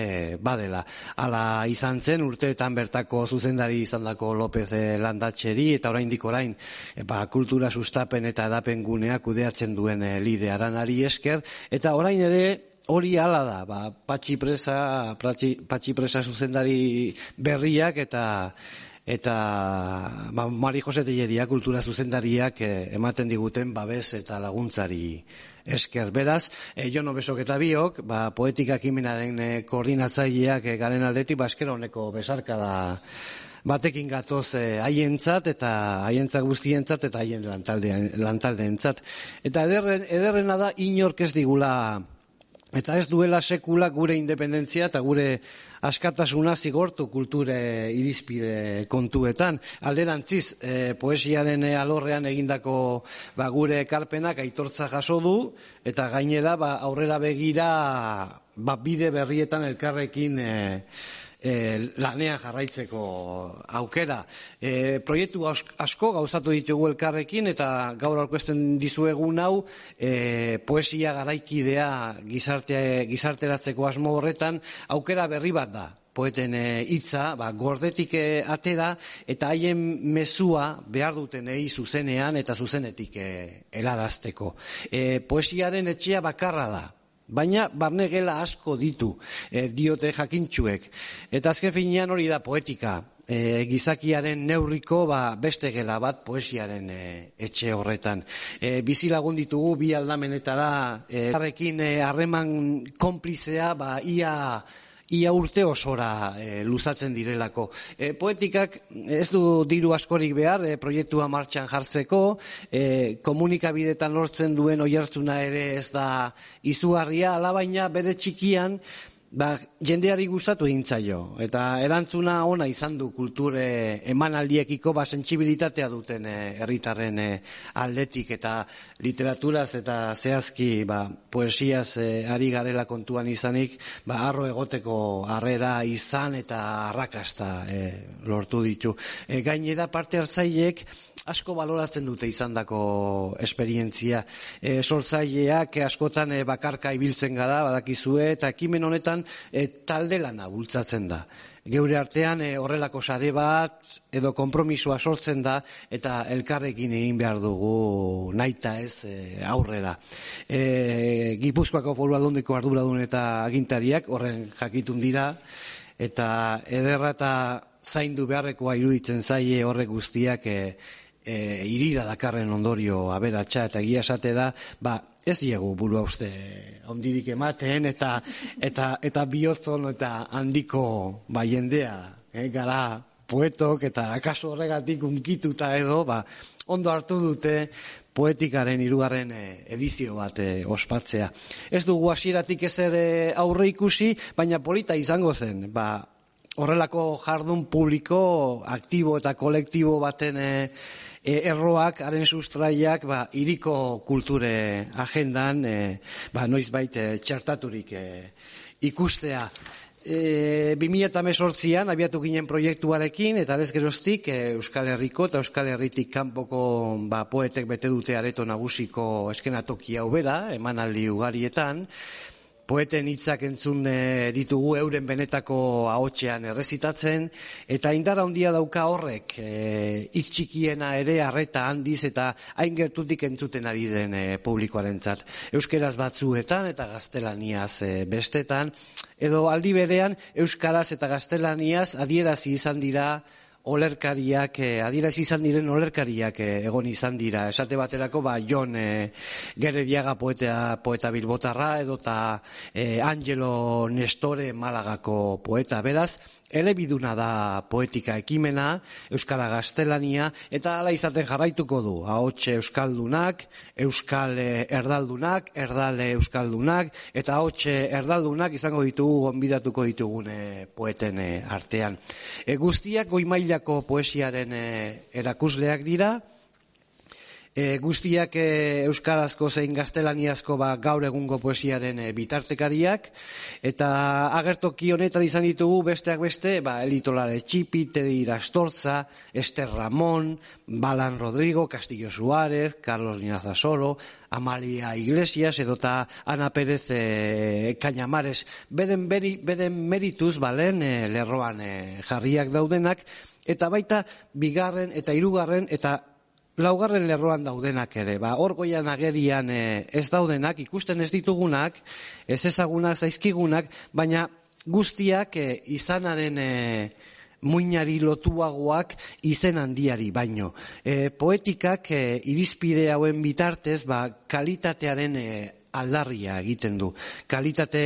[SPEAKER 6] badela. Hala izan zen urteetan bertako zuzendari izandako López e, Landatxeri eta oraindik orain e, ba, kultura sustapen eta edapen gunea kudeatzen duen e, lide aranari esker. Eta orain ere hori hala da, ba, patxi presa, patxi, patxi presa zuzendari berriak eta eta ba, Mari Jose Telleria kultura zuzendariak eh, ematen diguten babes eta laguntzari esker. Beraz, e, Jono Besok eta biok, ba, poetika kimenaren e, koordinatzaileak e, garen aldetik, ba, esker honeko besarka da batekin gatoz eh, haientzat eta haientzat guztientzat eta haien lantaldeen lantaldeentzat. Eta ederren ederrena da inork ez digula eta ez duela sekula gure independentzia eta gure askatasuna zigortu kulture irizpide kontuetan. Alderantziz, e, poesiaren e, alorrean egindako ba, gure ekarpenak aitortza jaso du, eta gainera ba, aurrera begira ba, bide berrietan elkarrekin e, e, lanean jarraitzeko aukera. E, proiektu ask- asko gauzatu ditugu elkarrekin eta gaur aurkezten dizuegun hau e, poesia garaikidea gizarte, gizarteratzeko asmo horretan aukera berri bat da poeten hitza, ba, gordetik atera eta haien mezua behar dutenei zuzenean eta zuzenetik e, helarazteko. E, poesiaren etxea bakarra da, Baina barne gela asko ditu e, diote jakintxuek. Eta azken finean hori da poetika. E, gizakiaren neurriko ba, beste gela bat poesiaren e, etxe horretan. E, bizi lagun ditugu bi aldamenetara harrekin e, harreman konplizea ba, ia ia urte osora e, luzatzen direlako. E, poetikak ez du diru askorik behar e, proiektua martxan jartzeko, e, komunikabidetan lortzen duen oihartzuna ere ez da izugarria, alabaina bere txikian Ba, jendeari gustatu egin zaio eta erantzuna ona izan du kulture emanaldiekiko ba sentsibilitatea duten eh, herritarren eh, aldetik eta literaturaz eta zehazki ba poesiaz eh, ari garela kontuan izanik ba harro egoteko harrera izan eta arrakasta eh, lortu ditu. E, gainera parte hartzaileek asko baloratzen dute izandako esperientzia. E, sortzaileak askotan e, bakarka ibiltzen gara, badakizue, eta ekimen honetan e, talde lana bultzatzen da. Geure artean e, horrelako sare bat edo konpromisoa sortzen da eta elkarrekin egin behar dugu naita ez e, aurrera. E, Gipuzkoako foru aldundiko arduradun eta agintariak horren jakitun dira eta ederra eta zaindu beharrekoa iruditzen zaie horrek guztiak e, e, irira dakarren ondorio aberatsa eta egia esate da, ba, ez diegu burua uste ondirik ematen eta eta eta bihotzon eta handiko ba jendea eh, gara poetok eta akaso horregatik unkituta edo ba, ondo hartu dute poetikaren hirugarren eh, edizio bat eh, ospatzea. Ez dugu hasieratik ezer eh, aurre ikusi, baina polita izango zen. Ba, horrelako jardun publiko aktibo eta kolektibo baten e, e, erroak, haren sustraiak, ba, iriko kulture agendan, e, ba, noiz baite txertaturik e, ikustea. E, 2018an abiatu ginen proiektuarekin eta ez geroztik e, Euskal Herriko eta Euskal Herritik kanpoko ba, poetek bete dute areto nagusiko eskenatoki hau bera, emanaldi ugarietan, poeten hitzak entzun e, ditugu euren benetako ahotsean errezitatzen eta indara handia dauka horrek e, hitz txikiena ere harreta handiz eta hain gertutik entzuten ari den e, publikoarentzat. Euskeraz batzuetan eta gaztelaniaz e, bestetan edo aldi berean euskaraz eta gaztelaniaz adierazi izan dira olerkariak, eh, adierazi izan diren olerkariak eh, egon izan dira. Esate baterako, ba, Jon eh, Gerediaga poeta, poeta bilbotarra, edo ta eh, Angelo Nestore Malagako poeta. Beraz, elebiduna da poetika ekimena, Euskara Gaztelania, eta hala izaten jarraituko du. Ahotxe Euskaldunak, Euskal eh, Erdaldunak, Erdale Euskaldunak, eta ahotxe Erdaldunak izango ditugu, gonbidatuko ditugune poeten eh, artean. E, guztiak goi mailako poesiaren eh, erakusleak dira, E, guztiak e, euskarazko zein gaztelaniazko ba, gaur egungo poesiaren e, bitartekariak. Eta agertoki honetan izan ditugu besteak beste ba, Elitolare Txipi, Tedi Irastorza, Ester Ramon, Balan Rodrigo, Castillo Suárez, Carlos Linaza Soro, Amalia Iglesias edota Ana Pérez e, Cañamares. Beren, beri, beren merituz balen e, lerroan e, jarriak daudenak. Eta baita bigarren eta hirugarren eta laugarren lerroan daudenak ere, ba, hor goian agerian e, ez daudenak, ikusten ez ditugunak, ez ezagunak zaizkigunak, baina guztiak e, izanaren e, muinari lotuagoak izen handiari baino. E, poetikak e, irizpide hauen bitartez, ba, kalitatearen e, aldarria egiten du. Kalitate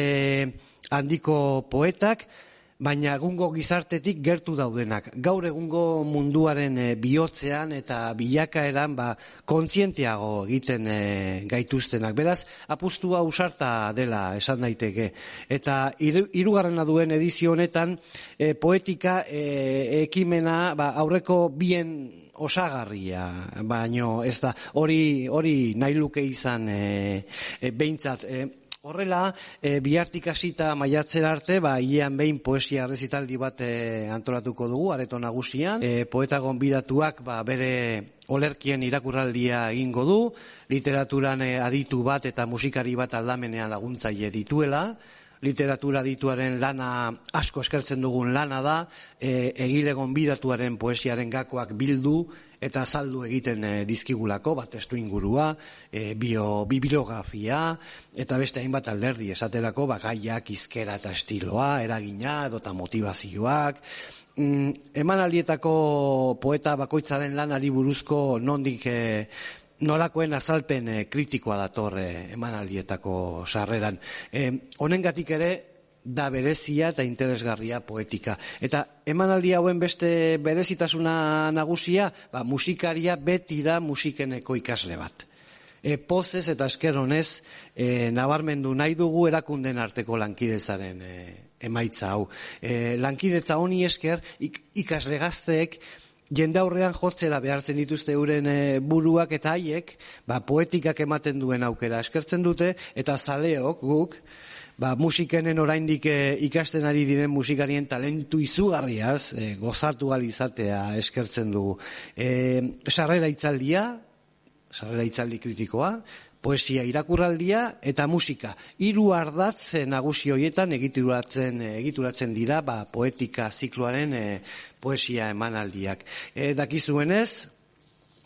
[SPEAKER 6] handiko poetak, baina egungo gizartetik gertu daudenak. Gaur egungo munduaren e, bihotzean eta bilakaeran ba, kontzientiago egiten e, gaituztenak. Beraz, apustua usarta dela esan daiteke. Eta hiru- hirugarrena duen edizio honetan e, poetika e, ekimena ba, aurreko bien osagarria, baino ez da hori hori nahi luke izan e, e, behintzat. E, Horrela, e, bihartik hasita maiatzera arte, ba, hilean behin poesia rezitaldi bat e, antolatuko dugu, areto nagusian. E, poeta gonbidatuak ba, bere olerkien irakurraldia egingo du, literaturan e, aditu bat eta musikari bat aldamenean laguntzaile dituela, literatura dituaren lana asko eskertzen dugun lana da, e, egile gonbidatuaren poesiaren gakoak bildu eta azaldu egiten e, dizkigulako, bat testu ingurua, e, bio, bibliografia, eta beste hainbat alderdi esaterako, ba, gaiak, izkera eta estiloa, eragina, edota motivazioak, mm, emanaldietako poeta bakoitzaren lanari buruzko nondik e, nolakoen azalpen eh, kritikoa dator eh, emanaldietako sarreran. Eh, honengatik ere da berezia eta interesgarria poetika. Eta emanaldi hauen beste berezitasuna nagusia, ba, musikaria beti da musikeneko ikasle bat. E, pozez eta eskeronez e, nabarmendu nahi dugu erakunden arteko lankidetzaren e, emaitza hau. E, lankidetza honi esker ik, ikasle gazteek jende aurrean jotzera behartzen dituzte euren e, buruak eta haiek, ba, poetikak ematen duen aukera eskertzen dute, eta zaleok guk, ba, musikenen oraindik eh, ikasten ari diren musikarien talentu izugarriaz eh, gozatu ahal izatea eskertzen dugu. Eh, sarrera itzaldia, sarrera itzaldi kritikoa, poesia irakurraldia eta musika. Hiru ardatz eh, nagusi hoietan egituratzen egituratzen dira ba, poetika zikloaren eh, poesia emanaldiak. E, dakizuenez,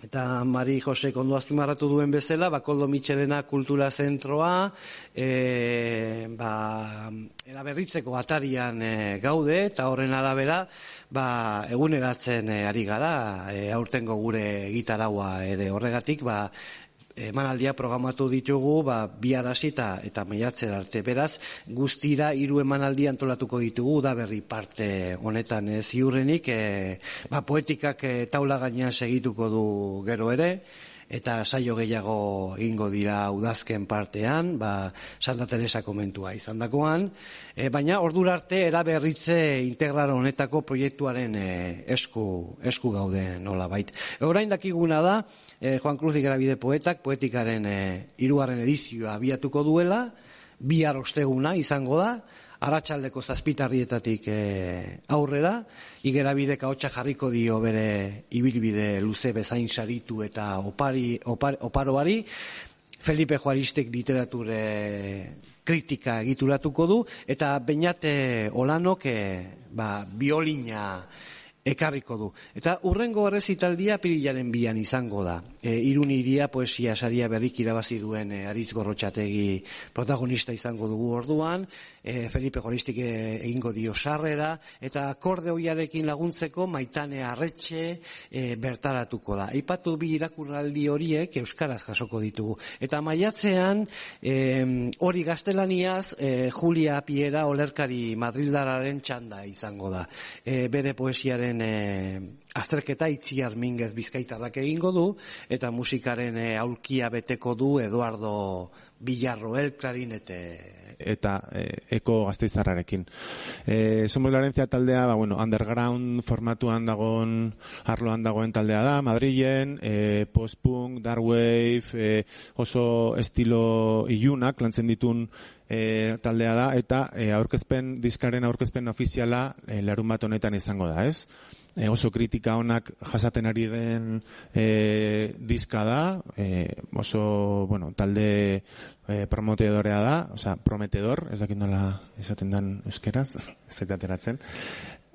[SPEAKER 6] Eta Mari Jose kondo azpimarratu duen bezala, ba, Koldo Michelena Kultura Zentroa, e, ba, eraberritzeko atarian e, gaude, eta horren arabera, ba, eguneratzen e, ari gara, e, aurtengo gure gitaraua ere horregatik, ba, emanaldia programatu ditugu ba, bihar hasi eta eta maiatzera arte. Beraz, guztira hiru emanaldi antolatuko ditugu da berri parte honetan ziurrenik e, ba, poetikak e, taula gainean segituko du gero ere eta saio gehiago egingo dira udazken partean, ba, Santa Teresa komentua izandakoan, e, baina ordura arte eraberritze integral honetako proiektuaren e, esku, esku gaude nola bait. Orain dakiguna da, e, Juan Cruz Igarabide poetak, poetikaren e, irugarren edizioa abiatuko duela, bihar osteguna izango da, Arratsaldeko zazpitarrietatik e, aurrera, igerabideka hotxa jarriko dio bere ibilbide luze bezain saritu eta opari, opar, oparoari, Felipe Juaristek literature kritika egituratuko du, eta Beñate Olanok e, ba, biolina ekarriko du. Eta urrengo errezitaldia pirilaren bian izango da. E, irun iria poesia saria berrik irabazi duen e, Aritz Gorrotxategi protagonista izango dugu orduan, e, Felipe Joristik e, egingo dio sarrera, eta akorde hoiarekin laguntzeko maitane arretxe e, bertaratuko da. Aipatu bi irakurraldi horiek Euskaraz jasoko ditugu. Eta maiatzean, e, hori gaztelaniaz, e, Julia Piera olerkari Madrildararen txanda izango da. E, bere poesiaren e, azterketa itziar mingez bizkaitarrak egingo du, eta musikaren e, aulkia beteko du Eduardo Villarro el klarinete
[SPEAKER 7] eta eh, eko gazteizarrarekin. Eh, Somos Lorencia taldea, ba, bueno, underground formatuan dagoen, arloan dagoen taldea da, Madrilen, eh, post-punk, dark wave, eh, oso estilo ilunak lantzen ditun eh, taldea da, eta eh, aurkezpen, diskaren aurkezpen ofiziala eh, larun bat honetan izango da, ez? E, oso kritika onak jasaten ari den e, diska da, e, oso, bueno, talde e, promotedorea da, osea, prometedor, ez dakit nola esaten dan euskeraz, ez ateratzen.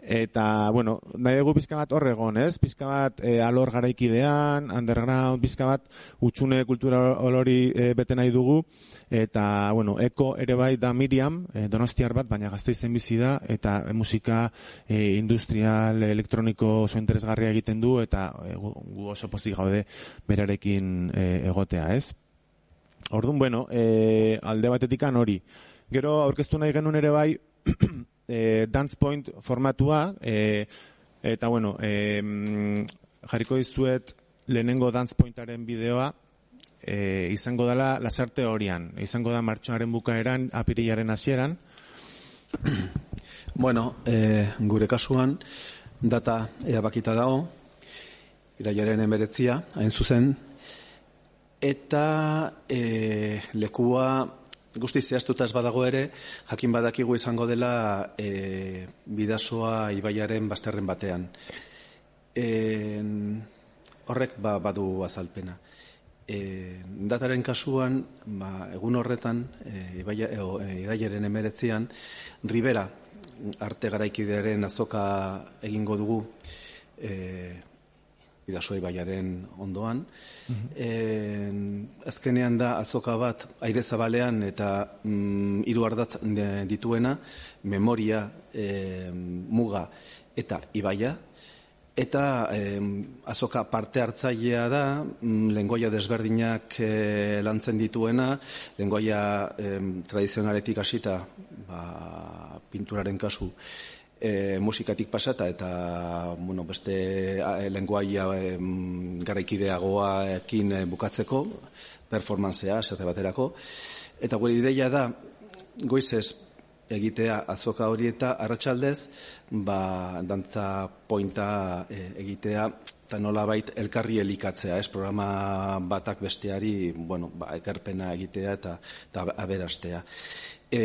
[SPEAKER 7] Eta, bueno, nahi dugu pizka bat horregon, ez? Pizka bat e, alor garaikidean, underground, pizka bat utxune kultura olori e, bete nahi dugu. Eta, bueno, eko ere bai da Miriam, e, donostiar bat, baina gazteizen bizi da, eta musika e, industrial, elektroniko oso interesgarria egiten du, eta e, gu oso pozik gaude berarekin e, egotea, ez? Orduan, bueno, e, alde batetikan hori. Gero aurkeztu nahi genuen ere bai, e, Dance Point formatua, e, eta bueno, e, jarriko dizuet lehenengo Dance Pointaren bideoa, e, izango dela lasarte horian, izango da martxoaren bukaeran, apirilaren hasieran.
[SPEAKER 8] Bueno, e, gure kasuan, data erabakita dago, iraiaren emeretzia, hain zuzen, eta e, lekua guzti zehaztuta ez badago ere, jakin badakigu izango dela e, bidasoa ibaiaren bazterren batean. E, horrek ba, badu azalpena. E, dataren kasuan, ba, egun horretan, e, ibaia, e, iraiaren emeretzian, Rivera arte garaikidearen azoka egingo dugu e, bidasoa ibaiaren ondoan. Mm azkenean da azoka bat aire zabalean eta mm, hiru ardatz de- dituena, memoria, e, muga eta ibaia, Eta eh, azoka parte hartzailea da, mm, lengoia desberdinak eh, lantzen dituena, lengoia eh, tradizionaletik hasita, ba, pinturaren kasu, eh, musikatik pasata eta bueno, beste lengoaia eh, garaikideagoaekin eh, bukatzeko, performanzea, esate baterako. Eta gure ideia da, goizez egitea azoka hori eta arratsaldez ba, dantza pointa e, egitea eta nolabait elkarri elikatzea, ez programa batak besteari, bueno, ba, ekarpena egitea eta, eta aberastea. E,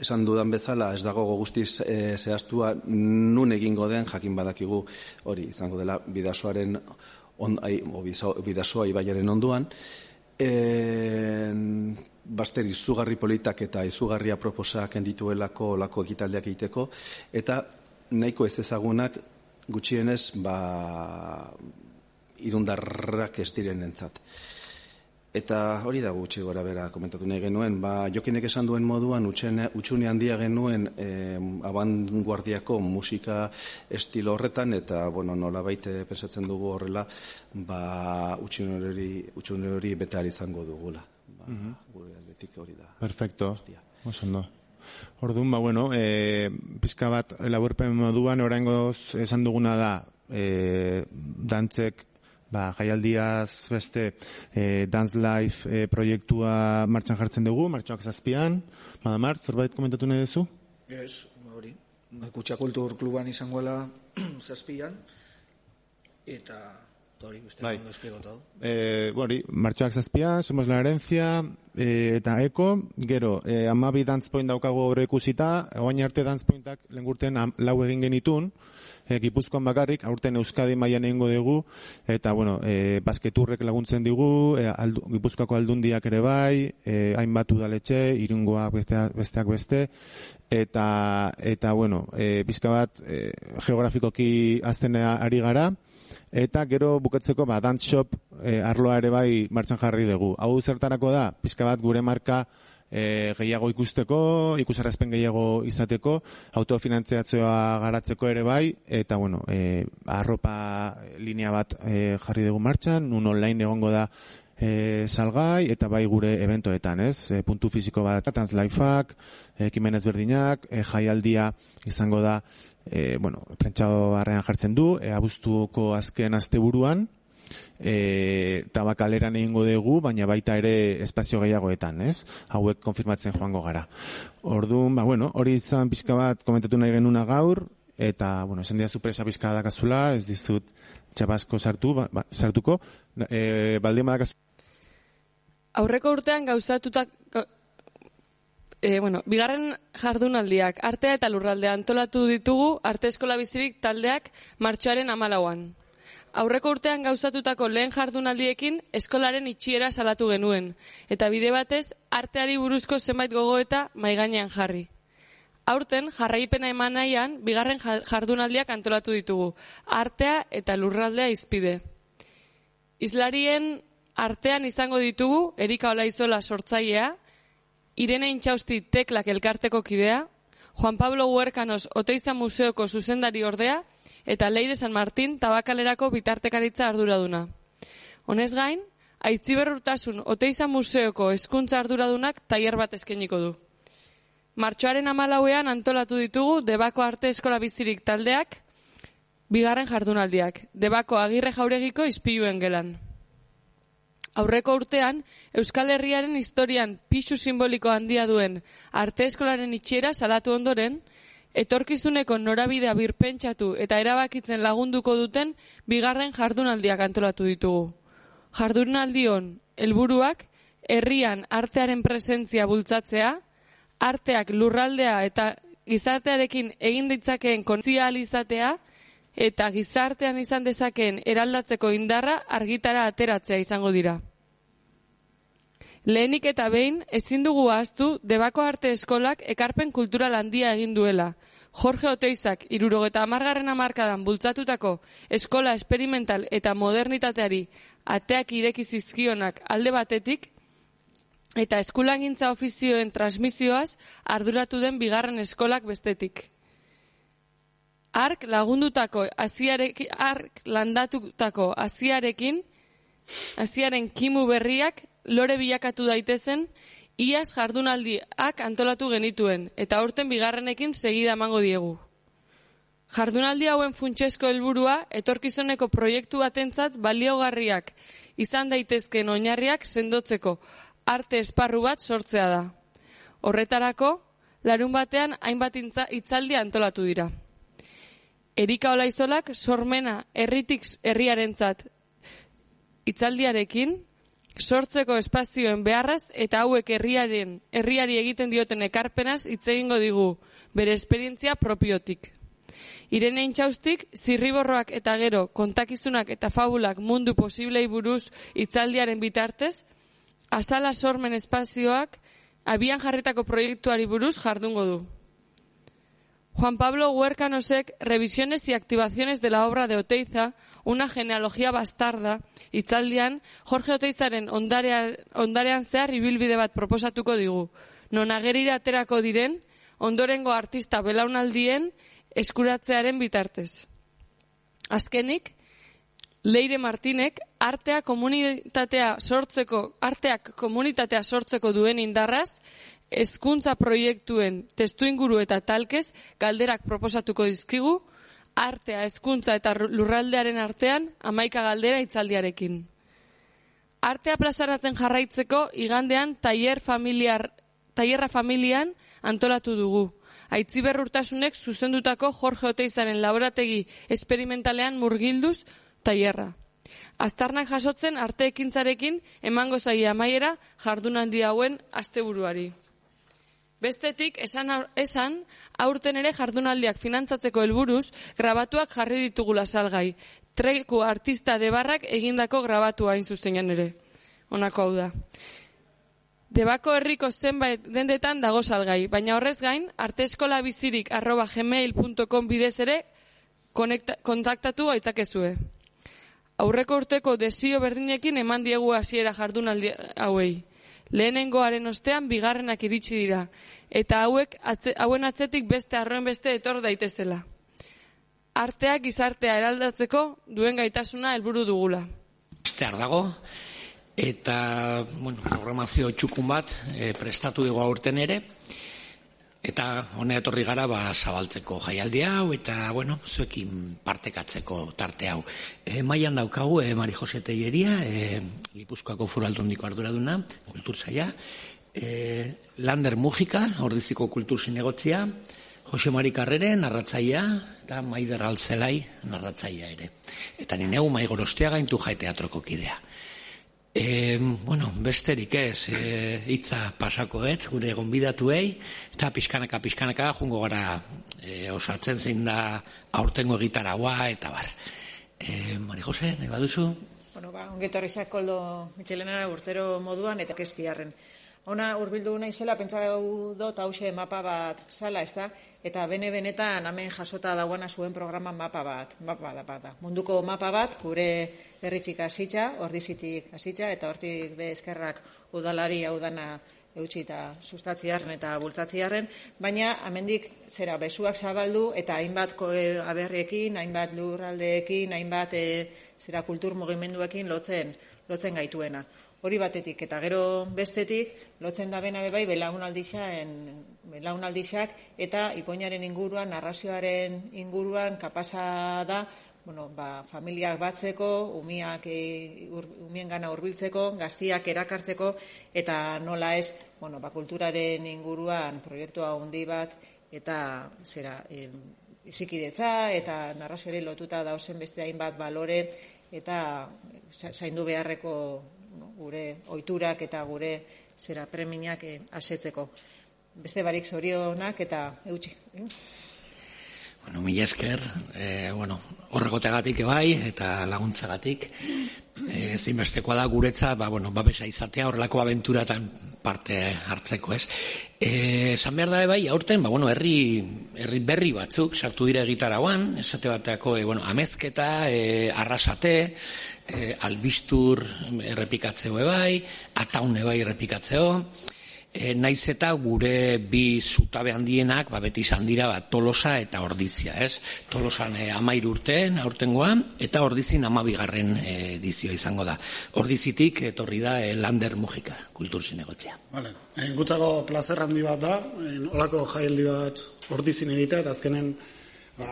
[SPEAKER 8] esan dudan bezala, ez dago guztiz e, zehaztua nun egingo den jakin badakigu hori izango dela bidasoaren on, ai, o, bidaso- bidasoa ibaiaren onduan. E, baster izugarri politak eta izugarri aproposak dituelako lako ekitaldiak egiteko eta nahiko ez ezagunak gutxienez ba, irundarrak ez direnentzat. Eta hori da gutxi gora bera komentatu nahi genuen, ba, jokinek esan duen moduan utxene, utxune handia genuen eh, abanguardiako musika estilo horretan, eta bueno, nola baite pensatzen dugu horrela, ba, utxune hori, utxune hori bete izango dugula. Ba, Gure aldetik hori da.
[SPEAKER 7] Perfecto. Oso ondo. Orduan, ba, bueno, e, pizka bat laburpen moduan, oraingoz esan duguna da, e, dantzek, ba, jaialdiaz beste e, Dance Life e, proiektua martxan jartzen dugu, martxoak zazpian. Madamar, zerbait komentatu nahi duzu?
[SPEAKER 9] Ez, hori. Kutsa kultur kluban izangoela zazpian, eta hori beste
[SPEAKER 7] Bai.
[SPEAKER 9] ondo esplikatu.
[SPEAKER 7] Eh, hori, martxoak zazpian, somos la herencia, eh, eta eko, gero, eh, amabi dance point daukagu horre ikusita, oain arte dance pointak lengurten am, lau egin genitun, eh, Gipuzkoan bakarrik, aurten Euskadi mailan egingo dugu, eta, bueno, eh, basketurrek laguntzen digu, eh, aldu, Gipuzkoako aldundiak ere bai, eh, hainbat udaletxe, irungoak besteak, besteak beste, eta, eta bueno, eh, pizka bat, eh, geografikoki aztenea ari gara, Eta gero bukatzeko ba dance shop eh, arloa ere bai martxan jarri dugu. Hau zertarako da, pizka bat gure marka eh, gehiago ikusteko, ikusarrezpen gehiago izateko, autofinantziatzioa garatzeko ere bai, eta bueno, eh, arropa linea bat eh, jarri dugu martxan, nun online egongo da e, salgai eta bai gure eventoetan, ez? E, puntu fisiko bat, Dance Lifeak, ekimen ezberdinak, e, jaialdia izango da, e, bueno, prentxado barrean jartzen du, e, abuztuko azken asteburuan, e, tabakaleran egingo dugu, baina baita ere espazio gehiagoetan, ez? Hauek konfirmatzen joango gara. Orduan, ba, bueno, hori izan pixka bat komentatu nahi genuna gaur, eta, bueno, esan dia presa pixka dakazula, ez dizut txabasko sartu, ba, ba, sartuko, e, baldin badakazu
[SPEAKER 10] Aurreko urtean gauzatutak e, bueno, bigarren jardunaldiak artea eta lurraldea antolatu ditugu arte eskola bizirik taldeak martxoaren amalauan. Aurreko urtean gauzatutako lehen jardunaldiekin eskolaren itxiera salatu genuen, eta bide batez arteari buruzko zenbait gogoeta maigainean jarri. Aurten jarraipena eman nahian, bigarren ja- jardunaldiak antolatu ditugu, artea eta lurraldea izpide. Islarien artean izango ditugu Erika Olaizola sortzailea, Irene Intxausti Teklak elkarteko kidea, Juan Pablo Huerkanos Oteiza Museoko zuzendari ordea eta Leire San Martín tabakalerako bitartekaritza arduraduna. Honez gain, Aitziber Urtasun Oteiza Museoko hezkuntza arduradunak tailer bat eskainiko du. Martxoaren amalauean antolatu ditugu Debako Arte Eskola Bizirik taldeak, bigarren jardunaldiak, Debako Agirre Jauregiko izpiluen gelan. Aurreko urtean, Euskal Herriaren historian pixu simboliko handia duen arte eskolaren itxiera salatu ondoren, etorkizuneko norabidea birpentsatu eta erabakitzen lagunduko duten bigarren jardunaldiak antolatu ditugu. Jardunaldion helburuak herrian artearen presentzia bultzatzea, arteak lurraldea eta gizartearekin egin ditzakeen kontzializatea eta gizartean izan dezakeen eraldatzeko indarra argitara ateratzea izango dira. Lehenik eta behin, ezin dugu ahaztu Debako Arte Eskolak ekarpen kultural handia egin duela. Jorge Oteizak irurogeta amargarren amarkadan bultzatutako eskola esperimental eta modernitateari ateak ireki zizkionak alde batetik, eta eskulangintza ofizioen transmisioaz arduratu den bigarren eskolak bestetik. Ark lagundutako aziarekin, ark landatutako aziarekin, aziaren kimu berriak lore bilakatu daitezen, iaz jardunaldiak antolatu genituen, eta aurten bigarrenekin segida emango diegu. Jardunaldi hauen funtsezko helburua etorkizuneko proiektu batentzat baliogarriak izan daitezkeen oinarriak sendotzeko arte esparru bat sortzea da. Horretarako, larun batean hainbat hitzaldi antolatu dira. Erika Olaizolak sormena herritik herriarentzat hitzaldiarekin sortzeko espazioen beharraz eta hauek herriaren herriari egiten dioten ekarpenaz hitz egingo digu bere esperientzia propiotik. Irene Intxaustik, zirriborroak eta gero kontakizunak eta fabulak mundu posiblei buruz hitzaldiaren bitartez, azala sormen espazioak abian jarritako proiektuari buruz jardungo du. Juan Pablo Huercanosek, Revisiones y activaciones de la obra de Oteiza, una genealogía bastarda, hitzaldian, Jorge Oteizaren ondarea, ondarean zehar ibilbide bat proposatuko digu. Non agerira aterako diren, ondorengo artista belaunaldien eskuratzearen bitartez. Azkenik, Leire Martinek artea komunitatea sortzeko arteak komunitatea sortzeko duen indarraz hezkuntza proiektuen testuinguru eta talkez galderak proposatuko dizkigu artea, hezkuntza eta lurraldearen artean hamaika galdera hitzaldiarekin. Artea plazaratzen jarraitzeko igandean tailer familiar tailerra familian antolatu dugu. Aitziber urtasunek zuzendutako Jorge Oteizaren laborategi esperimentalean murgilduz tailerra. Aztarnak jasotzen arte ekintzarekin emango zaia amaiera jardunaldi hauen asteburuari. Bestetik, esan, esan aurten ere jardunaldiak finantzatzeko helburuz grabatuak jarri ditugula salgai. Treku artista debarrak egindako grabatua hain zuzenean ere. Honako hau da. Debako herriko zenbait dendetan dago salgai, baina horrez gain, arteeskolabizirik arroba gmail.com bidez ere konekta, kontaktatu aitzakezue. Aurreko urteko desio berdinekin eman diegu hasiera jardunaldi hauei. Lehenengoaren ostean bigarrenak iritsi dira, eta hauek atze, hauen atzetik beste arroen beste etor daitezela. Arteak gizartea eraldatzeko duen gaitasuna helburu dugula.
[SPEAKER 11] Estear dago, eta bueno, programazio txukun bat e, prestatu dugu aurten ere, eta hone etorri gara ba, zabaltzeko jaialdi hau, eta bueno, zuekin partekatzeko tarte hau. E, maian daukagu, e, Mari Jose Teieria, e, Gipuzkoako Furaldundiko arduraduna, kulturzaia, e, Lander Mujika, ordiziko kultur zinegotzia, Jose Mari Karrere, narratzaia, eta Maider Altzelai, narratzaia ere. Eta nineu maigorostea gaintu jai teatroko kidea. E, bueno, besterik ez, e, hitza pasakoet, gure gonbidatuei, eta pixkanaka, pixkanaka, jungo gara e, osatzen zein da aurtengo egitaragoa, eta bar. E, Mari Jose, nahi baduzu?
[SPEAKER 5] Bueno, ba, ongetorri koldo mitxelenara urtero moduan eta keskiarren. Ona urbildu naizela pentsatu dut hause mapa bat sala, ezta? Eta bene benetan hemen jasota dagoena zuen programa mapa bat, mapa da bat da. Munduko mapa bat gure herritxik hasitza, ordizitik hasitza eta hortik be eskerrak udalari hau dana eutxi eta sustatziarren eta bultzatziarren, baina hemendik zera besuak zabaldu eta hainbat ko- e, aberriekin, hainbat lurraldeekin, hainbat e, zera kultur mugimenduekin lotzen lotzen gaituena. Hori batetik. Eta gero bestetik lotzen da bena bai belaunaldixaen belaunaldixak eta ipoinaren inguruan, narrazioaren inguruan kapasa da bueno, ba, familiak batzeko, umiak e, ur, umien gana urbiltzeko, gaztiak erakartzeko, eta nola ez, bueno, ba, kulturaren inguruan proiektua handi bat, eta zera, e, izikidetza, eta narrazioari lotuta dauzen beste hainbat balore, eta za- zaindu beharreko no, gure ohiturak eta gure zera preminak e, asetzeko. Beste barik zorionak eta eutxi. eh?
[SPEAKER 11] Bueno, mila esker, e, bueno, horregotegatik bai, eta laguntzagatik. E, zinbestekoa da guretzat, ba, bueno, babesa izatea horrelako abenturatan parte hartzeko, ez? E, esan behar da bai, aurten, ba, bueno, herri, herri berri batzuk sartu dira egitarauan, esate bateako, e, bueno, amezketa, e, arrasate, e, albistur errepikatzeo bai, ataune bai errepikatzeo, E, naiz eta gure bi zutabe handienak ba, beti izan dira ba, tolosa eta ordizia, ez? Tolosan e, amairu urteen aurtengoa eta ordizin amabigarren e, dizio izango da. Ordizitik etorri da e, Lander Mujika, kultur zinegotzia.
[SPEAKER 12] Vale. Eh, gutzako plazer handi bat da, eh, olako jaialdi bat ordizin egitea, eta azkenen ba,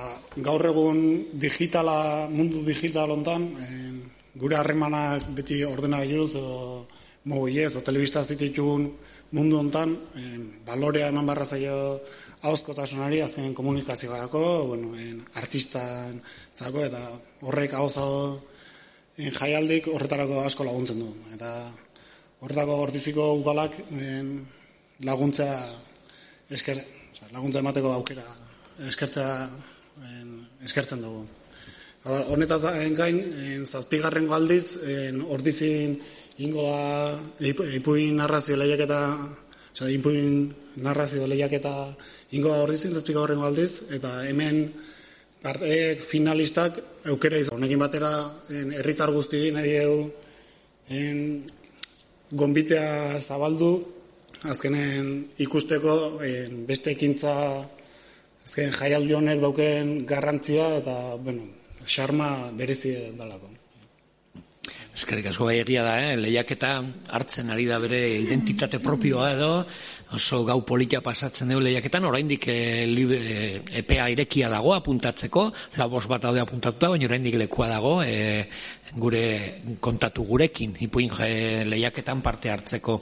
[SPEAKER 12] gaur egun digitala, mundu digital hontan, eh, gure harremanak beti ordenailuz edo mobilez, o telebista zititun mundu hontan, en, balorea eman barra zaio hauzkotasunari azken komunikaziorako, bueno, en, artistan zako, eta horrek en, jaialdik horretarako asko laguntzen du. Eta horretako hortiziko udalak en, laguntza esker, oza, laguntza emateko aukera eskertza en, eskertzen dugu. Eta Honetaz gain, en, zazpigarrengo aldiz, en, ordizin ingo da ipu- ipuin narrazio lehiaketa, osea, ipuin narrazio lehiaketa ingo da ordizin zazpigarrengo aldiz, eta hemen parte finalistak aukera izan. Honekin batera, en, herritar guzti nahi dugu en, gonbitea zabaldu, azkenen ikusteko en, beste ekintza azken jaialdi honek dauken garrantzia eta, bueno, xarma berezi dalako.
[SPEAKER 11] Eskerrik asko bai egia da, eh? lehiaketa hartzen ari da bere identitate propioa edo, oso gau polita pasatzen dugu lehiaketan, oraindik e, libe, e, epea irekia dago apuntatzeko, labos bat daude apuntatuta, baina oraindik lekua dago e, gure kontatu gurekin, ipuin e, lehiaketan parte hartzeko.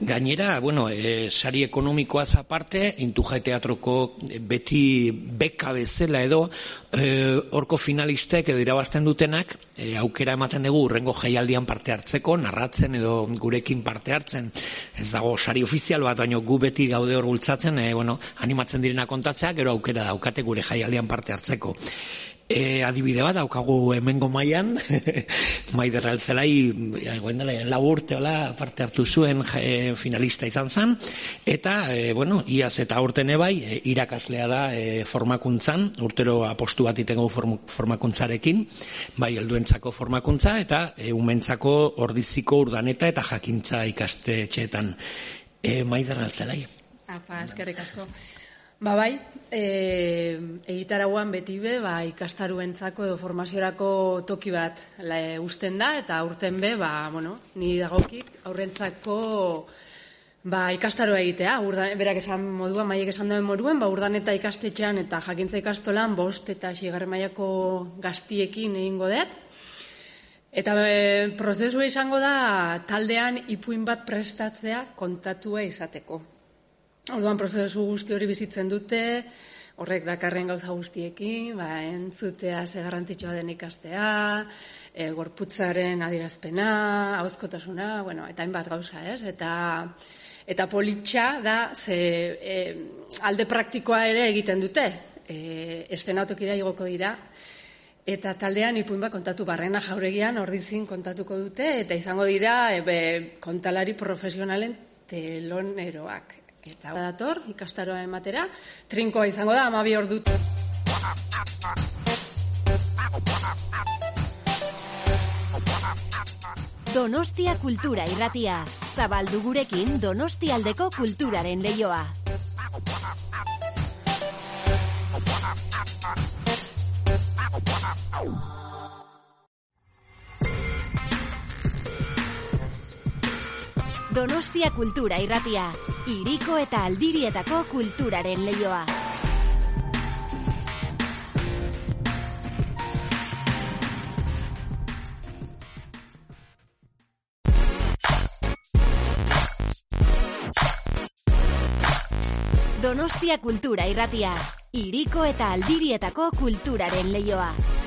[SPEAKER 11] Gainera, bueno, e, sari ekonomikoaz aparte, Intuja Teatroko beti beka bezala edo, e, horko finalistek edo irabazten dutenak, e, aukera ematen dugu urrengo jaialdian parte hartzeko, narratzen edo gurekin parte hartzen. Ez dago sari ofizial bat, gu beti gaude hor bultzatzen, e, bueno, animatzen direna kontatzea, gero aukera daukate gure jaialdian parte hartzeko. E, adibide bat daukagu hemengo mailan Maider Altzelai guendela lau urte hola parte hartu zuen e, finalista izan zen. Eta e, bueno, iaz eta urten ebai e, irakaslea da e, formakuntzan urtero apostu bat itengo form, formakuntzarekin. Bai helduentzako formakuntza eta e, umentzako ordiziko urdaneta eta jakintza ikastetxeetan e, Maider Altzelai
[SPEAKER 13] Apa, eskerrik asko. Ba bai, e, egitarauan beti be, ba, ikastaruentzako edo formaziorako toki bat la, usten da, eta aurten be, ba, bueno, ni dagokik aurrentzako ba, ikastaroa egitea, urdan, berak esan moduan, maiek esan duen moduan, ba, urdan eta ikastetxean eta jakintza ikastolan bost eta xigarren mailako gaztiekin egingo dut. Eta e, prozesua izango da taldean ipuin bat prestatzea kontatua izateko. Orduan prozesu guzti hori bizitzen dute, horrek dakarren gauza guztiekin, ba, entzutea ze garrantzitsua den ikastea, e, gorputzaren adierazpena, hauzkotasuna, bueno, eta hainbat gauza, ez? Eta, eta politxa da, ze e, alde praktikoa ere egiten dute, e, estenatokira igoko dira, eta taldean ipuin bat kontatu barrena jauregian ordizin kontatuko dute, eta izango dira e, be, kontalari profesionalen teloneroak. Eta dator, ikastaroa ematera, trinkoa izango da, amabi ordu.
[SPEAKER 14] Donostia Kultura Irratia. Zabaldu gurekin Donostialdeko kulturaren leioa. Donostia Kultura Irratia. Iriko eta aldirietako kulturaren leioa. Donostia Kultura Irratia. Iriko eta aldirietako kulturaren leioa.